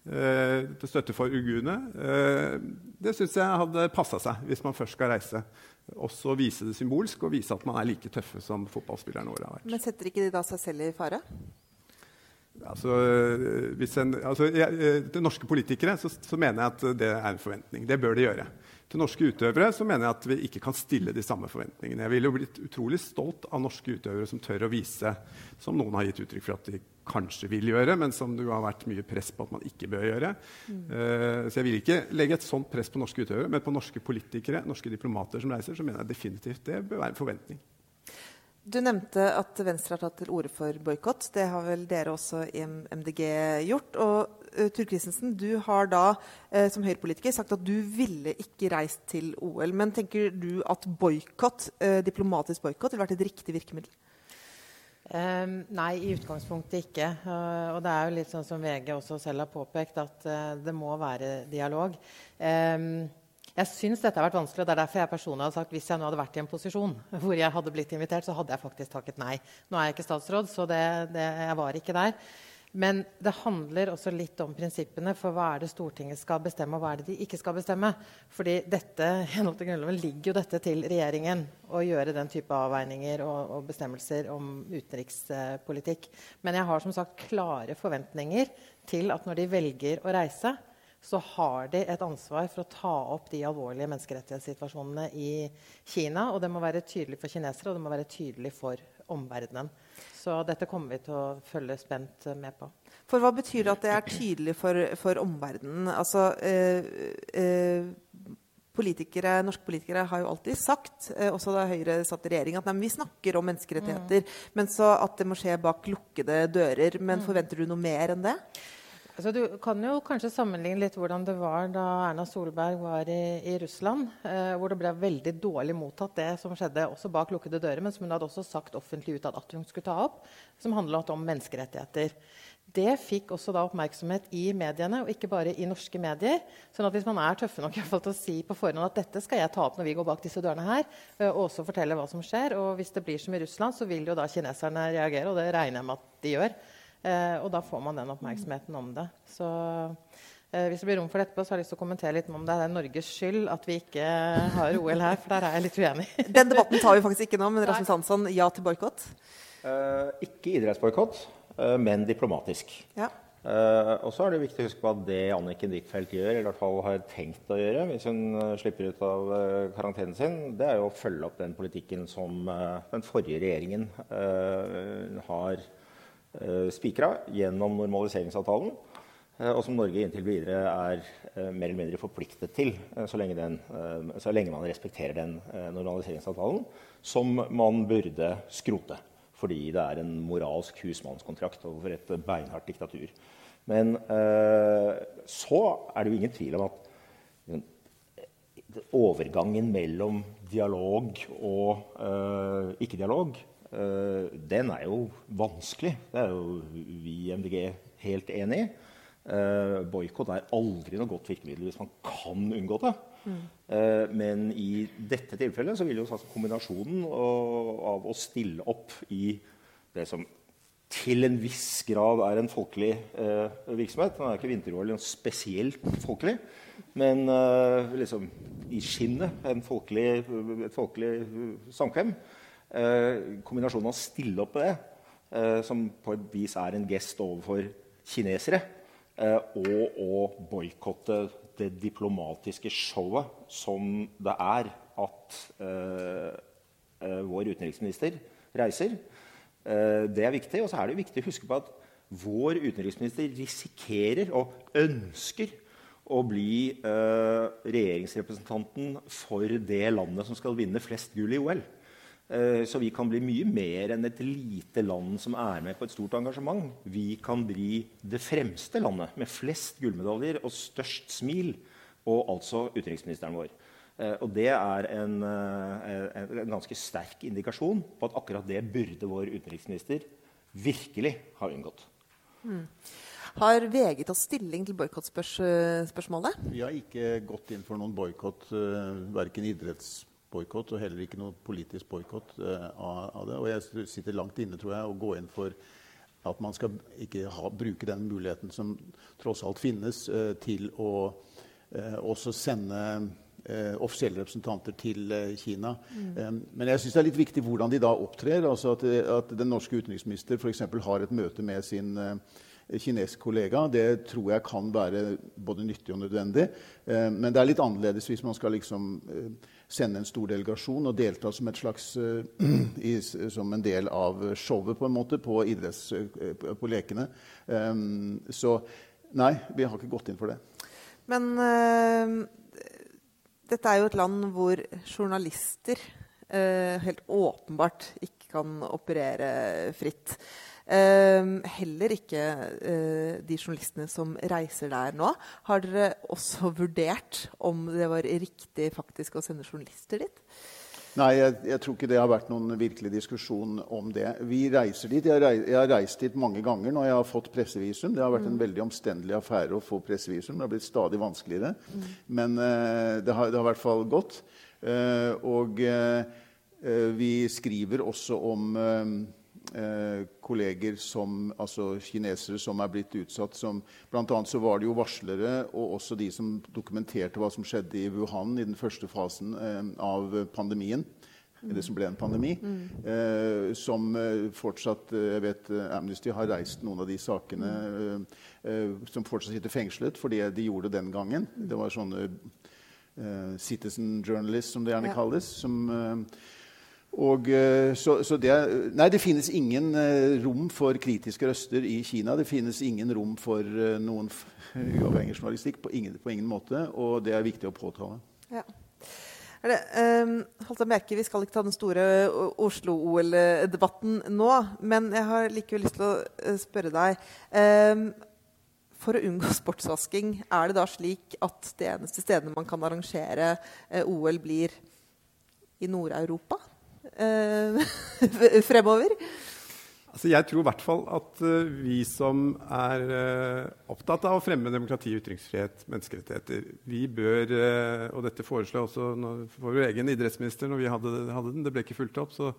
eh, til støtte for uguene. Eh, det syns jeg hadde passa seg hvis man først skal reise. Også vise det symbolsk og vise at man er like tøffe som fotballspillerne våre har vært. Men setter ikke de da seg selv i fare? Altså, en, altså, jeg, eh, til norske politikere så, så, mener jeg at det er en forventning. Det bør de gjøre. Til norske utøvere så mener jeg at vi ikke kan stille de samme forventningene. Jeg ville jo blitt utrolig stolt av norske utøvere som tør å vise, som noen har gitt uttrykk for at de kanskje vil gjøre, men som det har vært mye press på at man ikke bør gjøre. Mm. Uh, så jeg vil ikke legge et sånt press på norske utøvere, men på norske politikere, norske diplomater som reiser, så mener jeg definitivt det bør være en forventning. Du nevnte at Venstre har tatt til orde for boikott. Det har vel dere også i MDG gjort. Og uh, Tur Christensen, du har da uh, som Høyre-politiker sagt at du ville ikke reist til OL. Men tenker du at boikott, uh, diplomatisk boikott, ville vært et riktig virkemiddel? Um, nei, i utgangspunktet ikke. Uh, og det er jo litt sånn som VG også selv har påpekt, at uh, det må være dialog. Um, jeg syns dette har vært vanskelig, og det er derfor jeg personlig har sagt hvis jeg nå hadde vært i en posisjon hvor jeg hadde blitt invitert, så hadde jeg faktisk takket nei. Nå er jeg ikke statsråd, så det, det, jeg var ikke der. Men det handler også litt om prinsippene for hva er det Stortinget skal bestemme, og hva er det de ikke skal bestemme. Fordi dette, til Grunnloven ligger jo dette til regjeringen å gjøre den type avveininger og, og bestemmelser om utenrikspolitikk. Men jeg har som sagt klare forventninger til at når de velger å reise, så har de et ansvar for å ta opp de alvorlige menneskerettighetssituasjonene i Kina. Og det må være tydelig for kinesere, og det må være tydelig for omverdenen. Så dette kommer vi til å følge spent med på. For hva betyr det at det er tydelig for, for omverdenen? Altså, eh, eh, politikere, norske politikere har jo alltid sagt, eh, også da Høyre satt i regjering, at nei, vi snakker om menneskerettigheter, mm. men så at det må skje bak lukkede dører. Men mm. forventer du noe mer enn det? Altså, du kan jo kanskje sammenligne litt hvordan det var da Erna Solberg var i, i Russland. Eh, hvor det ble veldig dårlig mottatt, det som skjedde også bak lukkede dører, men som hun hadde også sagt offentlig utad at hun skulle ta opp, som handlet om menneskerettigheter. Det fikk også da oppmerksomhet i mediene, og ikke bare i norske medier. sånn at hvis man er tøffe nok fall, til å si på forhånd at dette skal jeg ta opp når vi går bak disse dørene her, eh, og også fortelle hva som skjer, og hvis det blir som i Russland, så vil jo da kineserne reagere, og det regner jeg med at de gjør. Eh, og da får man den oppmerksomheten om det. Så eh, hvis det blir rom for det etterpå, så har jeg lyst til å kommentere litt om det er Norges skyld at vi ikke har OL her, for der er jeg litt uenig. Den debatten tar vi faktisk ikke nå, men Rasmus Hansson, ja til boikott? Eh, ikke idrettsboikott, eh, men diplomatisk. Ja. Uh, og så er det viktig å huske på at det Anniken Huitfeldt gjør, eller i hvert fall har tenkt å gjøre hvis hun slipper ut av uh, karantenen sin, det er jo å følge opp den politikken som den forrige regjeringen har Eh, spikra gjennom normaliseringsavtalen, eh, og som Norge inntil videre er eh, mer eller mindre forpliktet til så lenge, den, så lenge man respekterer den normaliseringsavtalen, som man burde skrote. Fordi det er en moralsk husmannskontrakt overfor et beinhardt diktatur. Men så er det jo ingen tvil om at overgangen mellom dialog og ikke-dialog Eh, den er jo vanskelig. Det er jo vi i MDG helt enig i. Uh, Boikott er aldri noe godt virkemiddel hvis man kan unngå det. Mm. Uh, men i dette tilfellet så vil jo altså kombinasjonen av å stille opp i det som til en viss grad er en folkelig uh, virksomhet. Den er ikke vinter-OL spesielt folkelig, men eh, liksom i skinnet folkelig, et folkelig samkvem. Eh, kombinasjonen av å stille opp på det, eh, som på et vis er en gest overfor kinesere, eh, og å boikotte det diplomatiske showet som det er at vår utenriksminister reiser det er viktig. Og så er det viktig å huske på at vår utenriksminister risikerer og ønsker å bli regjeringsrepresentanten for det landet som skal vinne flest gull i OL. Uh, så vi kan bli mye mer enn et lite land som er med på et stort engasjement. Vi kan bli det fremste landet med flest gullmedaljer og størst smil, og altså utenriksministeren vår. Eh, og det er en, eh, en, ganske sterk indikasjon på at akkurat det burde vår utenriksminister virkelig ha unngått. Mm. Har VG tatt stilling til boikottspørsmålet? Vi har ikke gått inn for noen boikott, verken verken idrettsboikott og heller ikke noen politisk boikott av, av, det. Og jeg sitter langt inne, tror jeg, å gå inn for at man skal ikke ha, bruke den muligheten som tross alt finnes, til å også sende eh, offisielle representanter til eh, Kina. Mm. Men jeg syns det er litt viktig hvordan de da opptrer. altså At, at den norske utenriksminister f.eks. har et møte med sin uh, kinesisk kollega. Det tror jeg kan være både nyttig og nødvendig. Eh, men det er litt annerledes hvis man skal liksom uh, sende en stor delegasjon og delta som, slags, i, som en del av showet på en måte på, idretts, på lekene. Um, så nei, vi har ikke gått inn for det. Men dette er jo et land hvor journalister uh, helt åpenbart ikke kan operere fritt. Eh, heller ikke eh, de journalistene som reiser der nå. Har dere også vurdert om det var riktig faktisk å sende journalister dit? Nei, jeg, jeg, tror ikke det har vært noen virkelig diskusjon om det. Vi reiser dit. Jeg, rei, jeg har reist dit mange ganger når jeg har fått pressevisum. Det har vært en mm. veldig omstendelig affære å få pressevisum. Det har blitt stadig vanskeligere. Mm. Men uh, det, har, det, har, i hvert fall gått. Uh, og uh, vi skriver også om Eh, kolleger som, altså kinesere som er blitt utsatt. Som, blant annet så var det jo varslere og også de som dokumenterte hva som skjedde i Wuhan i den første fasen eh, av pandemien. Det som ble en pandemi. Mm. Eh, som eh, fortsatt Jeg vet Amnesty har reist noen av de sakene eh, som fortsatt sitter fengslet for det de gjorde den gangen. Det var sånne citizen journalists, som det gjerne kalles. som og, eh, så, så det, nei, det finnes ingen uh, rom for kritiske røster i Kina. Det finnes ingen rom for uh, noen uavhengig journalistikk på ingen, på ingen, måte. Og det er viktig å påtale. Ja. Det, um, merke, vi skal ikke ta den store Oslo-OL-debatten nå, men jeg har likevel lyst til å spørre deg. Um, for å unngå sportsvasking, er det da slik at det eneste stedet man kan arrangere OL, blir i Nord-Europa? Uh, fremover? Altså jeg tror i hvert fall at uh, vi som er uh, opptatt av å fremme demokrati, ytringsfrihet, menneskerettigheter, vi bør Og dette foreslår også for vår egen idrettsminister når vi hadde, hadde, den. Det ble ikke fulgt opp, så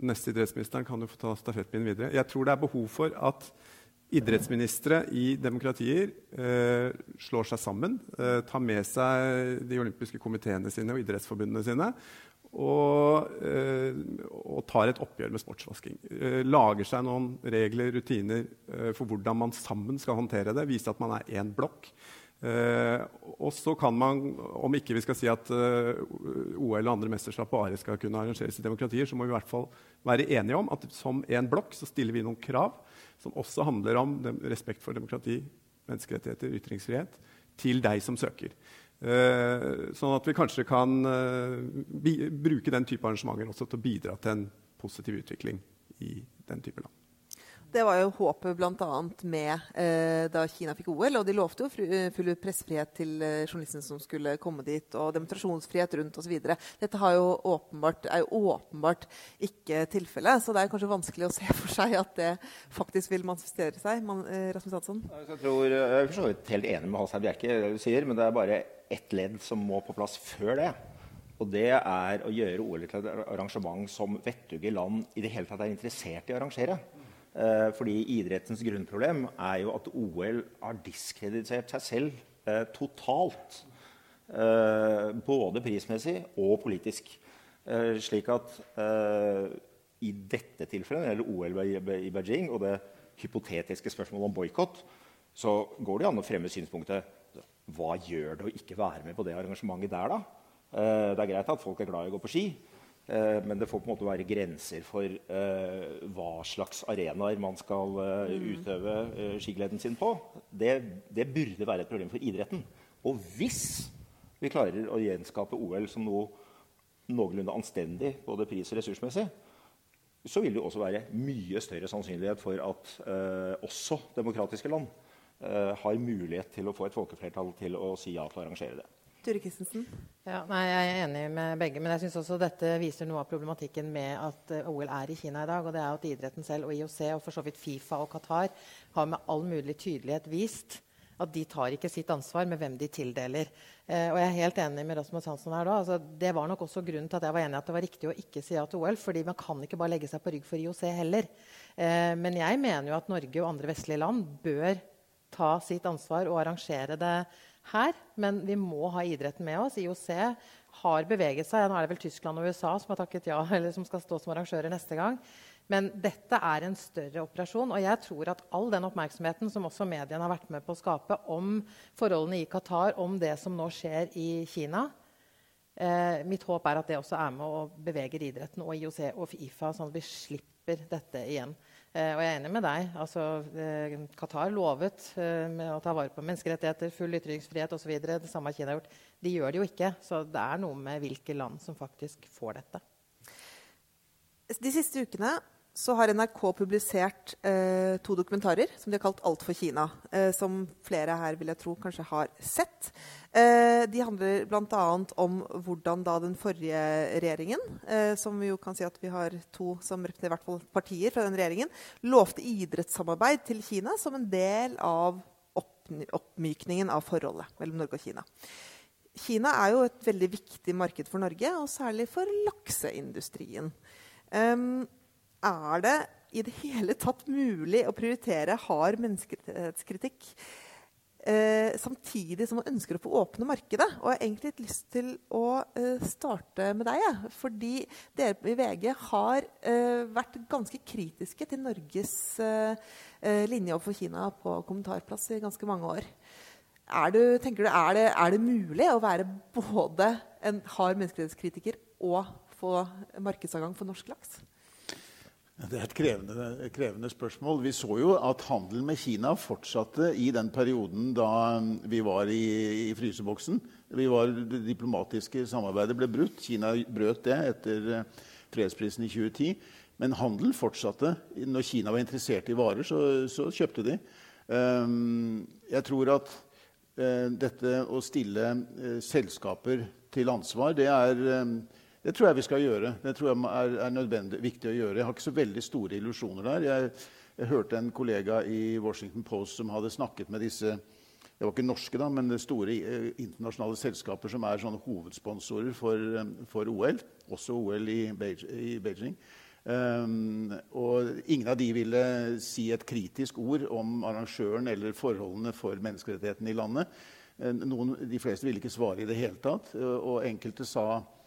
neste idrettsministeren kan jo få ta stafettpinnen videre. Jeg tror det er behov for at idrettsministre i demokratier eh, slår seg sammen, eh, tar med seg de olympiske komiteene sine og idrettsforbundene sine og, eh, og, tar et oppgjør med sportsvasking. Eh, lager seg noen regler, rutiner eh, for hvordan man sammen skal håndtere det. Vise at man er én blokk. og så kan man, om ikke vi skal si at OL og andre mesterskap bare skal kunne arrangeres i demokratier, så må vi i hvert fall være enige om at som én blokk så stiller vi noen krav som også handler om respekt for demokrati, menneskerettigheter, ytringsfrihet, til deg som søker. Eh, sånn at vi kanskje kan eh, bruke den type arrangementer også til å bidra til en positiv utvikling i den type land. Det var jo håpet bl.a. med eh, da Kina fikk OL. Og de lovte jo eh, full pressefrihet til journalistene som skulle komme dit, og demonstrasjonsfrihet rundt osv. Dette jo åpenbart, er jo åpenbart ikke tilfellet. Så det er kanskje vanskelig å se for seg at det faktisk vil manifestere seg. Man, eh, Rasmus Hansson? Jeg, tror, jeg er for så vidt helt enig med Hans Bjerke, det du sier, men det er bare ett ledd som må på plass før det. Og det er å gjøre OL til et arrangement som vettuge land i det hele tatt er interessert i å arrangere. Eh, fordi idrettens grunnproblem er jo at OL har diskreditert seg selv eh, totalt. Eh, både prismessig og politisk. Eh, slik at eh, i dette tilfellet, eller OL i Beijing og det hypotetiske spørsmålet om boikott, så går det an å fremme synspunktet hva gjør det å ikke være med på det arrangementet der, da? Eh, det er greit at folk er glad i å gå på ski, eh, men det får på en måte være grenser for eh, hva slags arenaer man skal mm. utøve skigleden sin på. Det, det burde være et problem for idretten. Og hvis vi klarer å gjenskape OL som noe noenlunde anstendig både pris- og ressursmessig, så vil det også være mye større sannsynlighet for at eh, også demokratiske land har mulighet til å få et folkeflertall til å si ja til å arrangere det. Ture Christensen? Ja, nei, jeg er enig med begge. Men jeg synes også dette viser noe av problematikken med at uh, OL er i Kina i dag. Og det er at idretten selv og IOC og for så vidt Fifa og Qatar har med all mulig tydelighet vist at de tar ikke sitt ansvar med hvem de tildeler. Eh, og jeg er helt enig med Rasmus Hansson her da. Altså, det var nok også grunnen til at jeg var enig at det var riktig å ikke si ja til OL. fordi man kan ikke bare legge seg på rygg for IOC heller. Eh, men jeg mener jo at Norge og andre vestlige land bør ta sitt ansvar og arrangere det her. Men vi må ha idretten med oss. IOC har beveget seg. Nå er det vel Tyskland og USA som har takket ja, eller som skal stå som arrangører neste gang. Men dette er en større operasjon. Og jeg tror at all den oppmerksomheten som også mediene har vært med på å skape om forholdene i Qatar, om det som nå skjer i Kina eh, Mitt håp er at det også er med og beveger idretten og IOC og IFA, sånn at vi slipper dette igjen. Eh, og jeg er enig med deg. Altså, eh, Qatar lovet eh, å ta vare på menneskerettigheter, full ytringsfrihet osv. Det samme har Kina gjort. De gjør det jo ikke. Så det er noe med hvilke land som faktisk får dette. De siste ukene så har NRK publisert eh, to dokumentarer som de har kalt 'Alt for Kina'. Eh, som flere her vil jeg tro kanskje har sett. Eh, de handler bl.a. om hvordan da den forrige regjeringen, eh, som vi jo kan si at vi har to som representerer hvert fall partier fra den regjeringen, lovte idrettssamarbeid til Kina som en del av oppmykningen av forholdet mellom Norge og Kina. Kina er jo et veldig viktig marked for Norge, og særlig for lakseindustrien. Um, er det i det hele tatt mulig å prioritere hard menneskerettighetskritikk eh, samtidig som man ønsker å få åpne markedet? Og jeg har egentlig litt lyst til å eh, starte med deg. Ja. Fordi dere i VG har eh, vært ganske kritiske til Norges eh, eh, linje overfor Kina på kommentarplass i ganske mange år. Er, du, du, er, det, er det mulig å være både en hard menneskerettighetskritiker og få markedsadgang for norsk laks? Det er et krevende, krevende, spørsmål. Vi så jo at handelen med Kina fortsatte i den perioden da vi var i, i fryseboksen. Var, det diplomatiske samarbeidet ble brutt. Kina brøt det etter eh, fredsprisen i 2010. Men handelen fortsatte. Når Kina var interessert i varer, så, så kjøpte de. Um, jeg tror at uh, dette å stille uh, selskaper til ansvar, det er um, det tror jeg vi skal gjøre. Det tror jeg er, er viktig å gjøre. Jeg har ikke så veldig store illusjoner der. Jeg, jeg, hørte en kollega i Washington Post som hadde snakket med disse det var ikke norske, da, men store eh, internasjonale selskaper som er hovedsponsorer for, eh, for OL, også OL i Beijing. I Beijing. Um, og ingen av de ville si et kritisk ord om arrangøren eller forholdene for menneskerettighetene i landet. Eh, noen, de fleste ville ikke svare i det hele tatt, og enkelte sa Eh,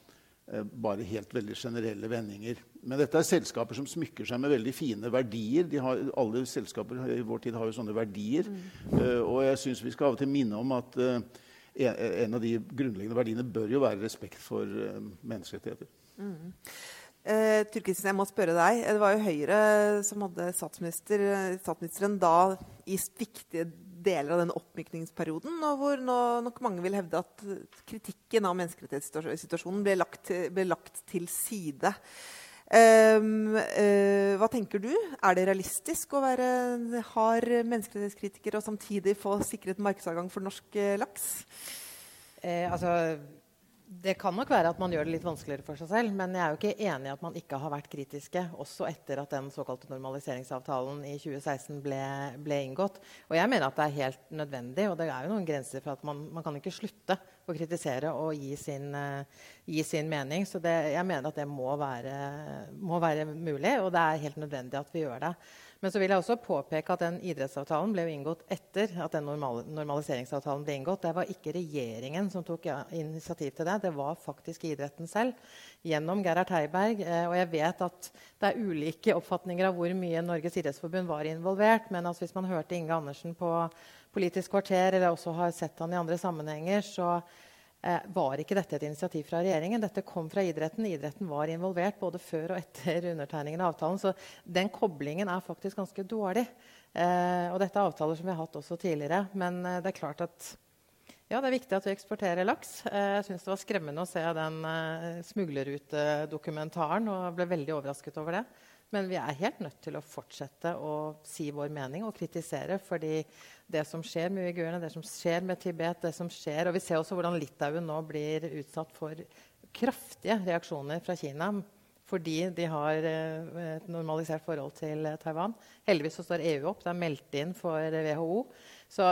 bare helt veldig generelle vendinger. Men dette er selskaper som smykker seg med veldig fine verdier. Har, alle selskaper i vår tid har jo sånne verdier. Mm. Uh, og jeg syns vi skal av og til minne om at uh, en, en, av de grunnleggende verdiene bør jo være respekt for uh, menneskerettigheter. Mm. Eh, Turkisen, jeg må spørre deg. Det var jo Høyre som hadde statsminister, statsministeren da i viktige deler av den oppmykningsperioden, og hvor nå, nok mange vil hevde at kritikken av menneskerettighetssituasjonen ble lagt, ble lagt til side. Um, uh, hva tenker du? Er det realistisk å være hard menneskerettighetskritiker og samtidig få sikret markedsadgang for norsk uh, laks? Eh, altså det kan nok være at man gjør det litt vanskeligere for seg selv. Men jeg er jo ikke enig i at man ikke har vært kritiske, også etter at den såkalte normaliseringsavtalen i 2016 ble, ble, inngått. Og jeg mener at det er helt nødvendig, og det er jo noen grenser for at man, man kan ikke slutte å kritisere og gi sin, uh, gi sin mening. Så det, jeg mener at det må være, må være mulig, og det er helt nødvendig at vi gjør det. Men så vil jeg også påpeke at den idrettsavtalen ble inngått etter at den normaliseringsavtalen ble inngått. Det var ikke regjeringen som tok initiativ til det. Det var faktisk idretten selv gjennom Gerhard Heiberg. Eh, og jeg vet at det er ulike oppfatninger av hvor mye Norges idrettsforbund var involvert. Men altså, hvis man hørte Inge Andersen på Politisk kvarter, eller også har sett han i andre sammenhenger, så var ikke dette et initiativ fra regjeringen. Dette kom fra idretten. Idretten var involvert både før og etter undertegningen av avtalen. Så den koblingen er faktisk ganske dårlig. Eh, og dette er avtaler som vi har hatt også tidligere. Men eh, det er klart at ja, det er viktig at vi eksporterer laks. Eh, jeg syns det var skremmende å se den eh, smuglerrutedokumentaren og ble veldig overrasket over det. Men vi er helt nødt til å fortsette å si vår mening og kritisere. fordi det som skjer med uigurene, det som skjer med Tibet det som skjer, Og vi ser også hvordan Litauen nå blir utsatt for kraftige reaksjoner fra Kina fordi de har eh, et normalisert forhold til Taiwan. Heldigvis så står EU opp. Det er meldt inn for WHO. Så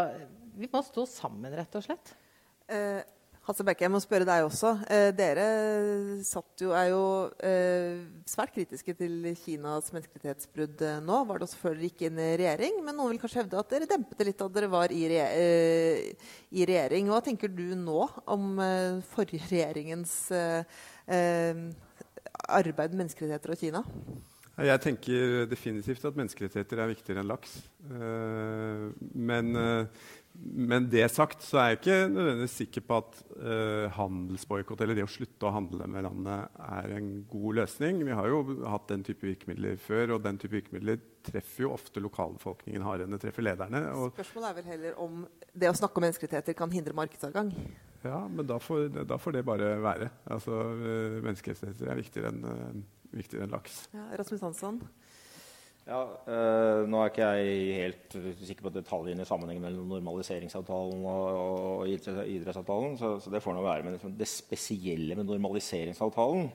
vi må stå sammen, rett og slett. Eh, Hasse Bekke, jeg må spørre deg også. Eh, dere jo, er jo eh, svært kritiske til Kinas menneskerettighetsbrudd eh, nå. Var det også før dere gikk inn i regjering, men noen vil kanskje hevde at dere dempet det litt da dere var i, re eh, i, regjering. Hva tenker du nå om eh, forrige regjeringens arbeid med menneskerettigheter og Kina? Jeg tenker definitivt at menneskerettigheter er viktigere enn laks. men men det sagt så er jeg ikke nødvendigvis sikker på at uh, handelsboikott eller det å slutte å handle med landet er en god løsning. Vi har jo hatt den type virkemidler før, og den type virkemidler treffer jo ofte lokalbefolkningen hardere enn det treffer lederne. Spørsmålet er vel heller om det å snakke om menneskerettigheter kan hindre markedsadgang? Ja, men da får, da får det bare være. Altså, uh, menneskerettigheter er viktigere enn uh, viktigere enn laks. Ja, Rasmus Hansson? Ja, øh, Nå er ikke jeg helt sikker på detaljene i sammenhengen mellom normaliseringsavtalen og, og idrettsavtalen, så, så, det får nå være. Men liksom, det spesielle med normaliseringsavtalen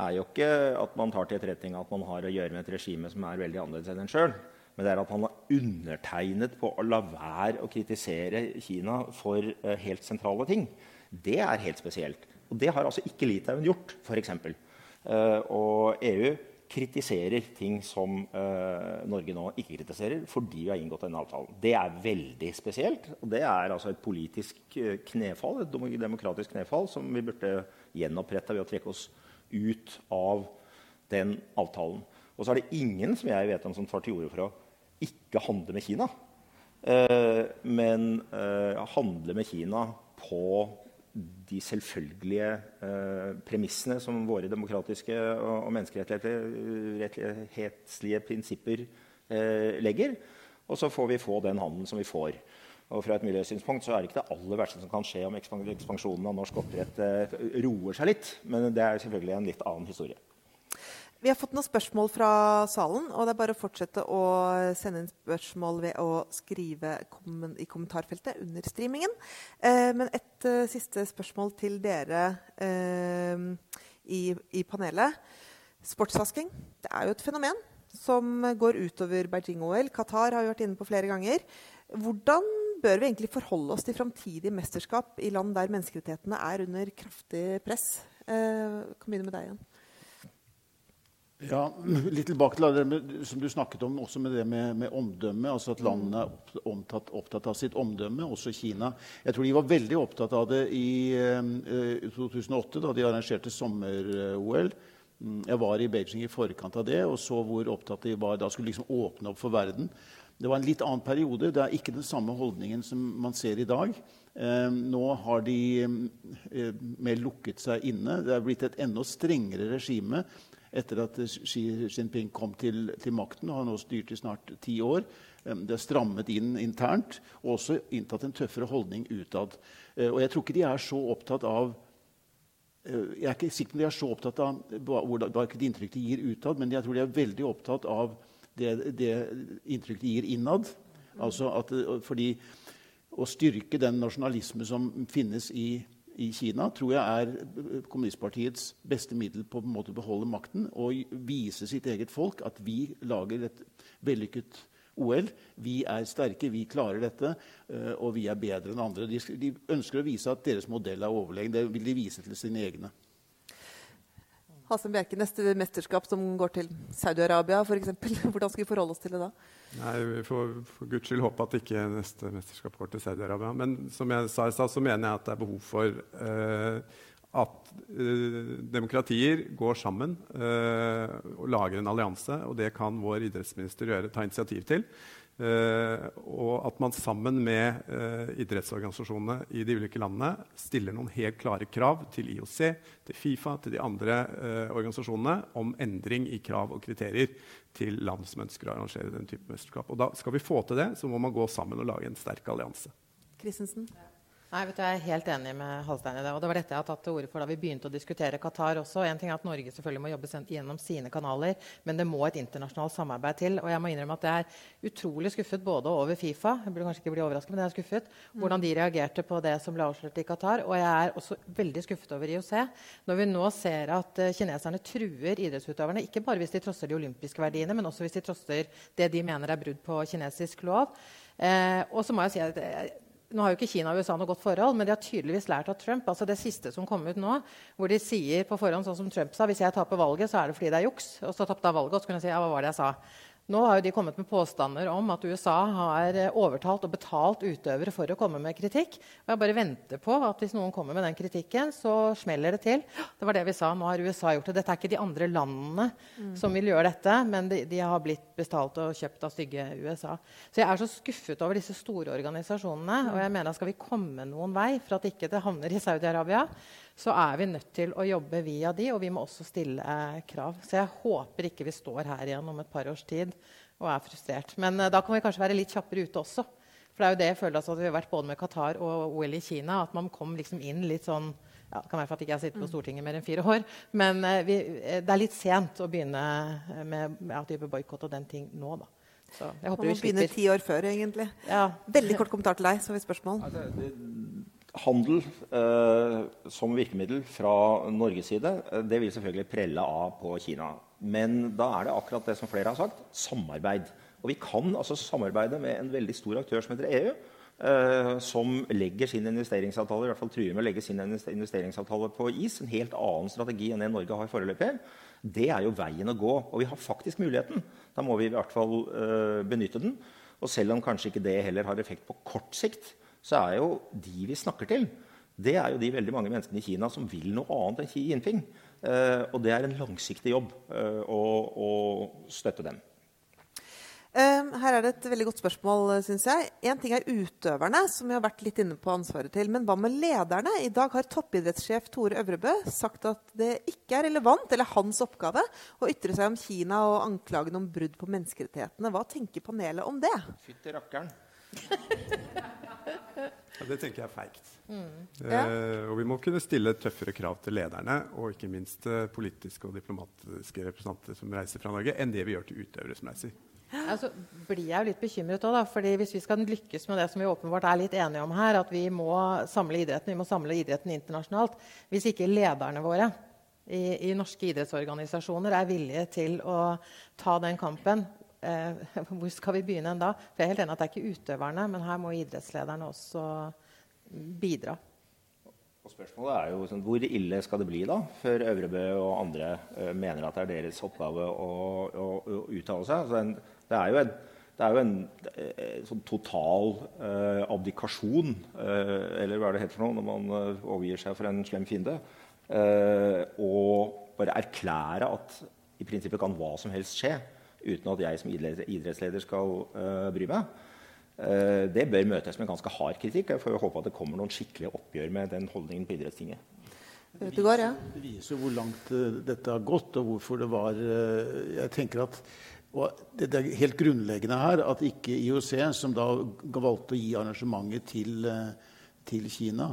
er jo ikke at man tar til etterretning at man har å gjøre med et regime som er veldig annerledes enn en sjøl, men det er at man har undertegnet på å la være å kritisere Kina for uh, helt sentrale ting. Det er helt spesielt. Og det har altså ikke Litauen gjort, f.eks. Uh, og EU kritiserer ting som uh, Norge nå ikke kritiserer, fordi vi har inngått denne avtalen. Det er veldig spesielt. Og det er altså et politisk eh, knefall, et demokratisk knefall som vi burde gjenopprette ved å trekke oss ut av den avtalen. Og så er det ingen som jeg vet om som tar til orde for å ikke handle med Kina. Uh, men uh, handle med Kina på de selvfølgelige eh, premissene som våre demokratiske og, menneskerettighetslige prinsipper eh, legger. Og så får vi få den handelen som vi får. Og fra et miljøsynspunkt så er det ikke det aller verste som kan skje om ekspansjonen av norsk oppdrett eh, roer seg litt. Men det er selvfølgelig en litt annen historie. Vi har fått noen spørsmål fra salen. og Det er bare å fortsette å sende inn spørsmål ved å skrive i kommentarfeltet under streamingen. Eh, men et uh, siste spørsmål til dere eh, i, panelet. Sportsvasking det er jo et fenomen som går utover Beijing-OL. Qatar har vi vært inne på flere ganger. Hvordan bør vi egentlig forholde oss til framtidige mesterskap i land der menneskerettighetene er under kraftig press? Eh, kan begynne med deg igjen. Ja, Litt tilbake til det som du snakket om, også med det med, med omdømme. altså At landene er opptatt, opptatt, av sitt omdømme, også Kina. Jeg tror de var veldig opptatt av det i eh, 2008, da de arrangerte sommer-OL. Mm, jeg var i Beijing i forkant av det og så hvor opptatt de var. Da skulle liksom åpne opp for verden. Det var en litt annen periode. Det er ikke den samme holdningen som man ser i dag. Eh, nå har de eh, mer lukket seg inne. Det er blitt et enda strengere regime etter at Xi Jinping kom til, til makten. og har nå styrt i snart ti år. Det er strammet inn internt og også inntatt en tøffere holdning utad. Eh, og jeg tror ikke de er så opptatt av eh, jeg er ikke sikker på om de er så opptatt av hvilket inntrykk de gir utad, men jeg tror de er veldig opptatt av det, det inntrykk de gir innad. Altså at, fordi å styrke den nasjonalisme som finnes i i Kina tror jeg er kommunistpartiets beste middel på en måte å beholde makten og vise sitt eget folk at vi lager et vellykket OL. Vi er sterke, vi klarer dette, eh, og vi er bedre enn andre. De, ønsker å vise at deres modell er overlegen. Det vil de vise til sine egne. Hasen Bjerke, neste mesterskap som går til Saudi-Arabia f.eks. Hvordan skal vi forholde oss til det da? Nei, Vi får for guds skyld håpe at ikke neste mesterskap går til Saudi-Arabia. Men som jeg sa i stad, så mener jeg at det er behov for eh, at eh, demokratier går sammen eh, og lager en allianse. Og det kan vår idrettsminister gjøre, ta initiativ til. Uh, og at man sammen med uh, idrettsorganisasjonene i de ulike landene stiller noen helt klare krav til IOC, til Fifa, til de andre uh, organisasjonene om endring i krav og kriterier til land som ønsker å arrangere den type mesterskap. Og da skal vi få til det, så må man gå sammen og lage en sterk allianse. Christensen? Nei, vet du, Jeg er helt enig med Halstein i det. og Det var dette jeg har tatt til orde for da vi begynte å diskutere Qatar også. En ting er at Norge selvfølgelig må jobbe gjennom sine kanaler, men det må et internasjonalt samarbeid til. Og jeg må innrømme at jeg er utrolig skuffet både over Fifa jeg burde kanskje ikke bli overrasket, men jeg er skuffet, mm. hvordan de reagerte på det som ble avslørt i Qatar. Og jeg er også veldig skuffet over IOC. Når vi nå ser at uh, kineserne truer idrettsutøverne, ikke bare hvis de trosser de olympiske verdiene, men også hvis de trosser det de mener er brudd på kinesisk lov. Eh, og så må jeg si at eh, nå har jo ikke Kina og USA noe godt forhold, men de har tydeligvis lært av Trump. altså Det siste som kom ut nå, hvor de sier på forhånd sånn som Trump sa hvis jeg taper valget, så er det fordi det er juks. Og så tapte han valget, og så kunne jeg si ja, hva var det jeg sa? Nå har de kommet med påstander om at USA har eh, overtalt og betalt utøvere for å komme med kritikk. Og jeg bare venter på at hvis noen kommer med den kritikken, så smeller det til. Det var det vi sa. Nå har USA gjort det. Dette er ikke de andre landene mm. som vil gjøre dette, men de, de, har blitt bestalt og kjøpt av stygge USA. Så jeg er så skuffet over disse store organisasjonene. Og jeg mener at skal vi komme noen vei for at ikke det havner i Saudi-Arabia, så er vi nødt til å jobbe via de, og vi må også stille eh, krav. Så jeg håper ikke vi står her igjen om et par års tid og er frustrert. Men eh, da kan vi kanskje være litt kjappere ute også. For det er jo det jeg føler altså, at vi har vært både med Qatar og OL i Kina. At man kom liksom inn litt sånn ja, Det kan være for at ikke jeg har sittet på Stortinget mer enn fire år. Men eh, vi, eh, det er litt sent å begynne med ja, type boikott og den ting nå, da. Så jeg håper Man må begynne ti år før, egentlig. Ja. Veldig kort kommentar til deg, så har vi spørsmål. Altså, det, handel eh, som virkemiddel fra Norges side, eh, det vil selvfølgelig prelle av på Kina. Men da er det akkurat det som flere har sagt samarbeid. Og vi kan altså samarbeide med en veldig stor aktør som heter EU. Eh, som legger sin investeringsavtale i hvert fall truer med å legge sin investeringsavtale på is. En helt annen strategi enn det Norge har foreløpig. Det er jo veien å gå. Og vi har faktisk muligheten. Da må vi i hvert fall uh, benytte den. Og selv om kanskje ikke det heller har effekt på kort sikt, så er jo de vi snakker til, det er jo de veldig mange menneskene i Kina som vil noe annet enn Xi Jinping. Uh, og det er en langsiktig jobb uh, å, å, støtte dem. Uh, her er det et veldig godt spørsmål, syns jeg. Én ting er utøverne, som vi har vært litt inne på ansvaret til. Men hva med lederne? I dag har toppidrettssjef Tore Øvrebø sagt at det ikke er relevant, eller hans oppgave, å ytre seg om Kina og anklagene om brudd på menneskerettighetene. Hva tenker panelet om det? Fytti rakkeren. Ja, det tenker jeg er feigt. Mm. Eh, og vi må kunne stille tøffere krav til lederne og ikke minst eh, politiske og diplomatiske representanter som reiser fra Norge, enn det vi gjør til utøvere som reiser. Altså, blir jeg jo litt bekymret òg, da, fordi Hvis vi skal lykkes med det som vi åpenbart er litt enige om her, at vi må samle idretten, vi må samle idretten internasjonalt Hvis ikke lederne våre i, i norske idrettsorganisasjoner er villige til å ta den kampen, Eh, hvor skal vi begynne da? For jeg er helt enig at Det er ikke utøverne, men her må idrettslederne også bidra. Og spørsmålet er jo sånn, Hvor ille skal det bli da, før Øvrebø og andre uh, mener at det er deres oppgave å, å, å uttale seg? Altså det er jo en, det er jo en eh, sånn total uh, abdikasjon, uh, eller hva er det heter for noe når man overgir seg for en slem fiende, og bare erklære at i prinsippet kan hva som helst skje uten at jeg som idrettsleder skal uh, bry meg. Uh, det bør møtes med ganske hard kritikk. Jeg får håpe at det kommer noen skikkelige oppgjør med den holdningen på idrettstinget. Det, viser, det viser hvor langt uh, dette har gått, og hvorfor det var Jeg tenker at det er helt grunnleggende her at ikke IOC, som da valgte å gi arrangementet til, til Kina,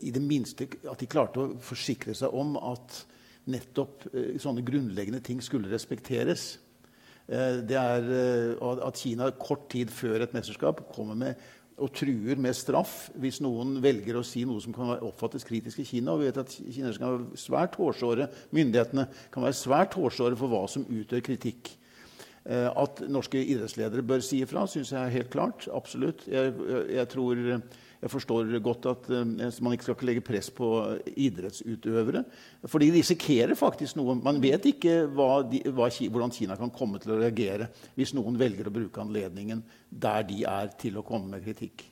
i det minste at de klarte å forsikre seg om at nettopp sånne grunnleggende ting skulle respekteres. Eh, det er eh, at Kina kort tid før et mesterskap kommer med og truer med straff hvis noen velger å si noe som kan oppfattes kritisk i Kina. Og vi vet at kineserne kan være svært hårsåre, Myndighetene kan være svært hårsåre for hva som utgjør kritikk. Eh, at norske idrettsledere bør si ifra, syns jeg er helt klart. Absolutt. Jeg, jeg, tror, jeg forstår godt at uh, man ikke skal legge press på idrettsutøvere. For de risikerer faktisk noe. Man vet ikke hva de, hva, hvordan Kina kan komme til å reagere hvis noen velger å bruke anledningen der de er, til å komme med kritikk.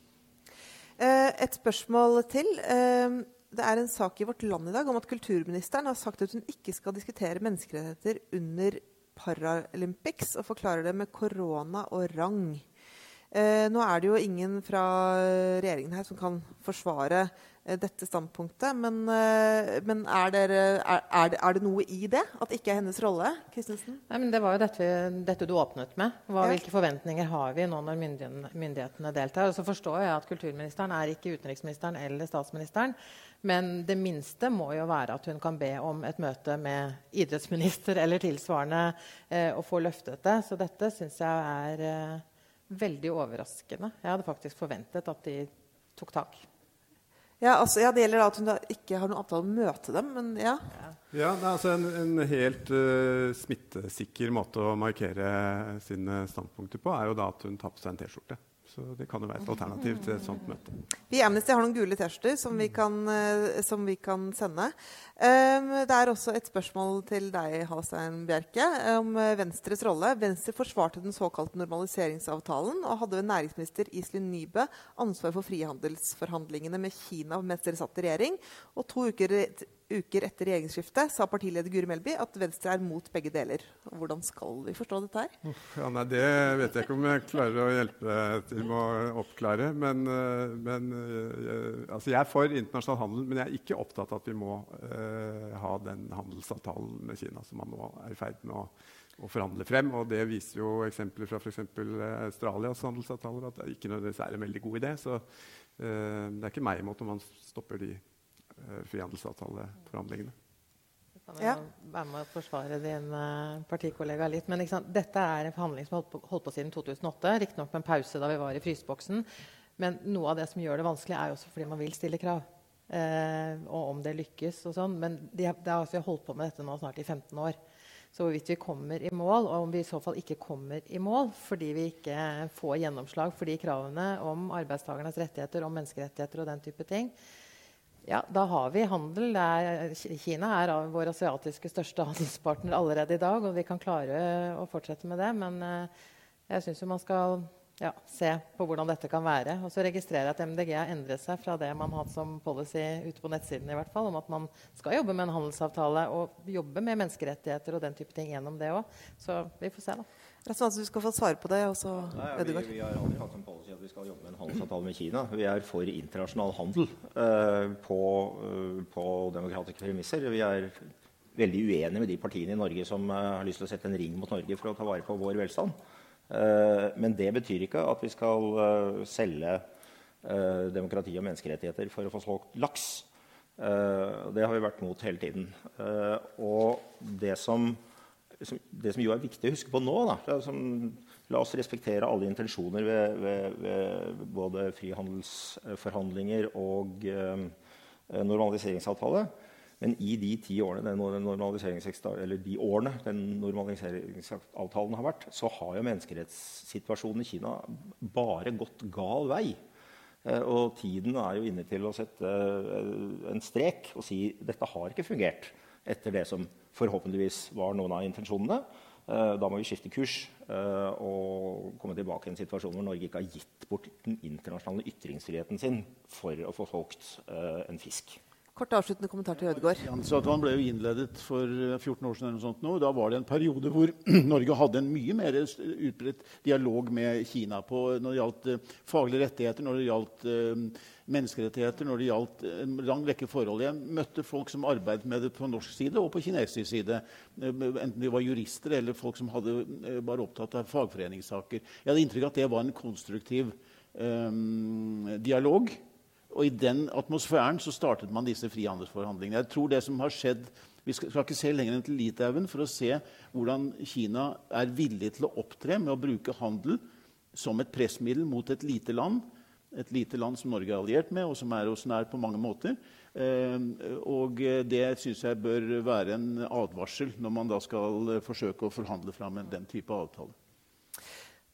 Uh, et spørsmål til. Uh, det er en sak i Vårt Land i dag om at kulturministeren har sagt at hun ikke skal diskutere menneskerettigheter under Paralympics og forklarer det med korona og rang. Eh, nå er det jo ingen fra regjeringen her som kan forsvare eh, dette standpunktet. Men, eh, men er, dere, er, er, det, er, det, noe i det? At det ikke er hennes rolle? Kristensen? Nei, men Det var jo dette, dette du åpnet med. Hva, ja. Hvilke forventninger har vi nå når myndighetene deltar? Og så forstår jeg at kulturministeren er ikke utenriksministeren eller statsministeren. Men det minste må jo være at hun kan be om et møte med idrettsminister eller tilsvarende eh, og få løftet det. Så dette syns jeg er veldig overraskende. Jeg hadde faktisk forventet at de tok tak. Ja, altså, ja Det gjelder da at hun da ikke har noen avtale om å møte dem, men ja. Ja, det er altså en, en helt uh, smittesikker måte å markere sine standpunkter på er jo da at hun tar på seg en T-skjorte. Så det kan jo være et alternativ til et sånt møte. Vi i Amnesty har noen gule T-skjorter som, uh, som, vi kan sende. Um, det er også et spørsmål til deg, Halstein Bjerke, om uh, Venstres rolle. Venstre forsvarte den såkalte normaliseringsavtalen og hadde ved næringsminister Iselin Nybø ansvar for frihandelsforhandlingene med Kina mens dere satt i regjering. Og to uker uker etter regjeringsskiftet sa partileder Guri Melby at Venstre er mot begge deler. Hvordan skal vi forstå dette her? Ja, nei, det vet jeg ikke om jeg klarer å hjelpe til med å oppklare. Men, eh, men jeg, altså jeg er for internasjonal handel, men jeg er ikke opptatt av at vi må uh, ha den handelsavtalen med Kina som man nå er i ferd med å, å forhandle frem. Og det viser jo eksempler fra f.eks. Australias handelsavtaler at det ikke nødvendigvis er en veldig god idé. Så uh, det er ikke meg imot om man stopper de Eh, frihandelsavtaleforhandlingene. Du kan jo ja. være med å forsvare din uh, partikollega litt. Men dette er en forhandling som har holdt på, holdt på siden 2008. Riktignok med en pause da vi var i fryseboksen. Men noe av det som gjør det vanskelig, er jo også fordi man vil stille krav. Eh, og om det lykkes og sånn. Men de, de har altså holdt på med dette nå snart i 15 år. Så hvorvidt vi kommer i mål, og om vi i så fall ikke kommer i mål fordi vi ikke får gjennomslag for de kravene om arbeidstakernes rettigheter, om menneskerettigheter og den type ting, ja, da har vi handel. Kina er vår asiatiske største handelspartner allerede i dag, og vi kan klare å fortsette med det. Men uh, jeg syns man skal ja, se på hvordan dette kan være. Og så registrerer jeg at MDG har endret seg fra det man har hatt som policy ute på nettsiden, i hvert fall, om at man skal jobbe med en handelsavtale og jobbe med menneskerettigheter og den type ting gjennom det òg. Så vi får se, da. Sånn du skal få svare på det. Også, Nei, vi, vi, har aldri hatt en policy at vi skal jobbe med en handelsavtale med Kina. Vi er for internasjonal handel uh, på, uh, på, demokratiske premisser. Vi er veldig uenige med de partiene i Norge som uh, har lyst til å sette en ring mot Norge for å ta vare på vår velstand. men det betyr ikke at vi skal selge demokrati og menneskerettigheter for å få solgt laks. det har vi vært mot hele tiden. og det som det som jo er viktig å huske på nå da, som, La oss respektere alle intensjoner ved, ved, ved både frihandelsforhandlinger og eh, normaliseringsavtale. Men i de ti årene den, de årene den normaliseringsavtalen har vært, så har jo menneskerettssituasjonen i Kina bare gått gal vei. Eh, og tiden er jo inne til å sette eh, en strek og si dette har ikke fungert etter det som forhåpentligvis var noen av intensjonene. Eh, da må vi skifte kurs eh, og komme tilbake i en situasjon hvor Norge ikke har gitt bort den internasjonale ytringsfriheten sin for å få solgt eh, en fisk. Kort avsluttende kommentar til Ødegaard. Han ble jo innledet for 14 år siden. eller sånt nå. Da var det en periode hvor Norge hadde en mye mer utbredt dialog med Kina på, når det gjaldt faglige rettigheter, når det gjaldt menneskerettigheter når det gjaldt en lang rekke forhold. Jeg møtte folk som arbeidet med det på norsk side og på kinesisk side. Enten de var jurister eller folk som hadde, eh, var opptatt av fagforeningssaker. Jeg hadde inntrykk av at det var en konstruktiv um, dialog. Og i den atmosfæren så startet man disse frihandelsforhandlingene. Jeg tror det som har skjedd, Vi skal, skal ikke se lenger enn til Litauen for å se hvordan Kina er villig til å opptre med å bruke handel som et pressmiddel mot et lite land et lite land som Norge er alliert med, og som er oss nær på mange måter. Eh, og det syns jeg bør være en advarsel når man da skal forsøke å forhandle fram den type avtale.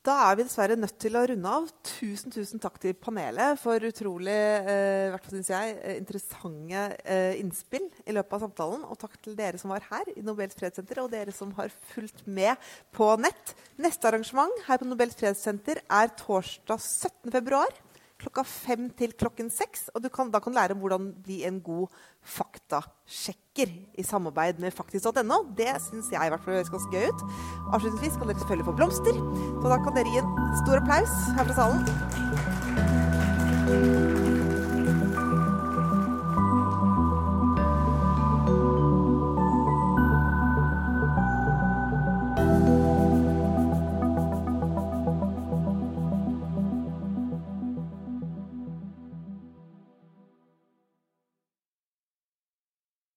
da er vi dessverre nødt til å runde av. Tusen tusen takk til panelet for utrolig eh, synes jeg, eh, interessante eh, innspill i løpet av samtalen. Og takk til dere som var her i Nobels fredssenter, og dere som har fulgt med på nett. Neste arrangement her på Nobels fredssenter er torsdag 17. februar klokka fem til klokken seks. Og kan, da kan du lære om hvordan bli en god faktasjekker i samarbeid med faktisk.no. Det syns jeg i hvert fall høres ganske gøy ut. Avslutningsvis kan dere selvfølgelig få blomster. Så da kan dere gi en stor applaus her fra salen.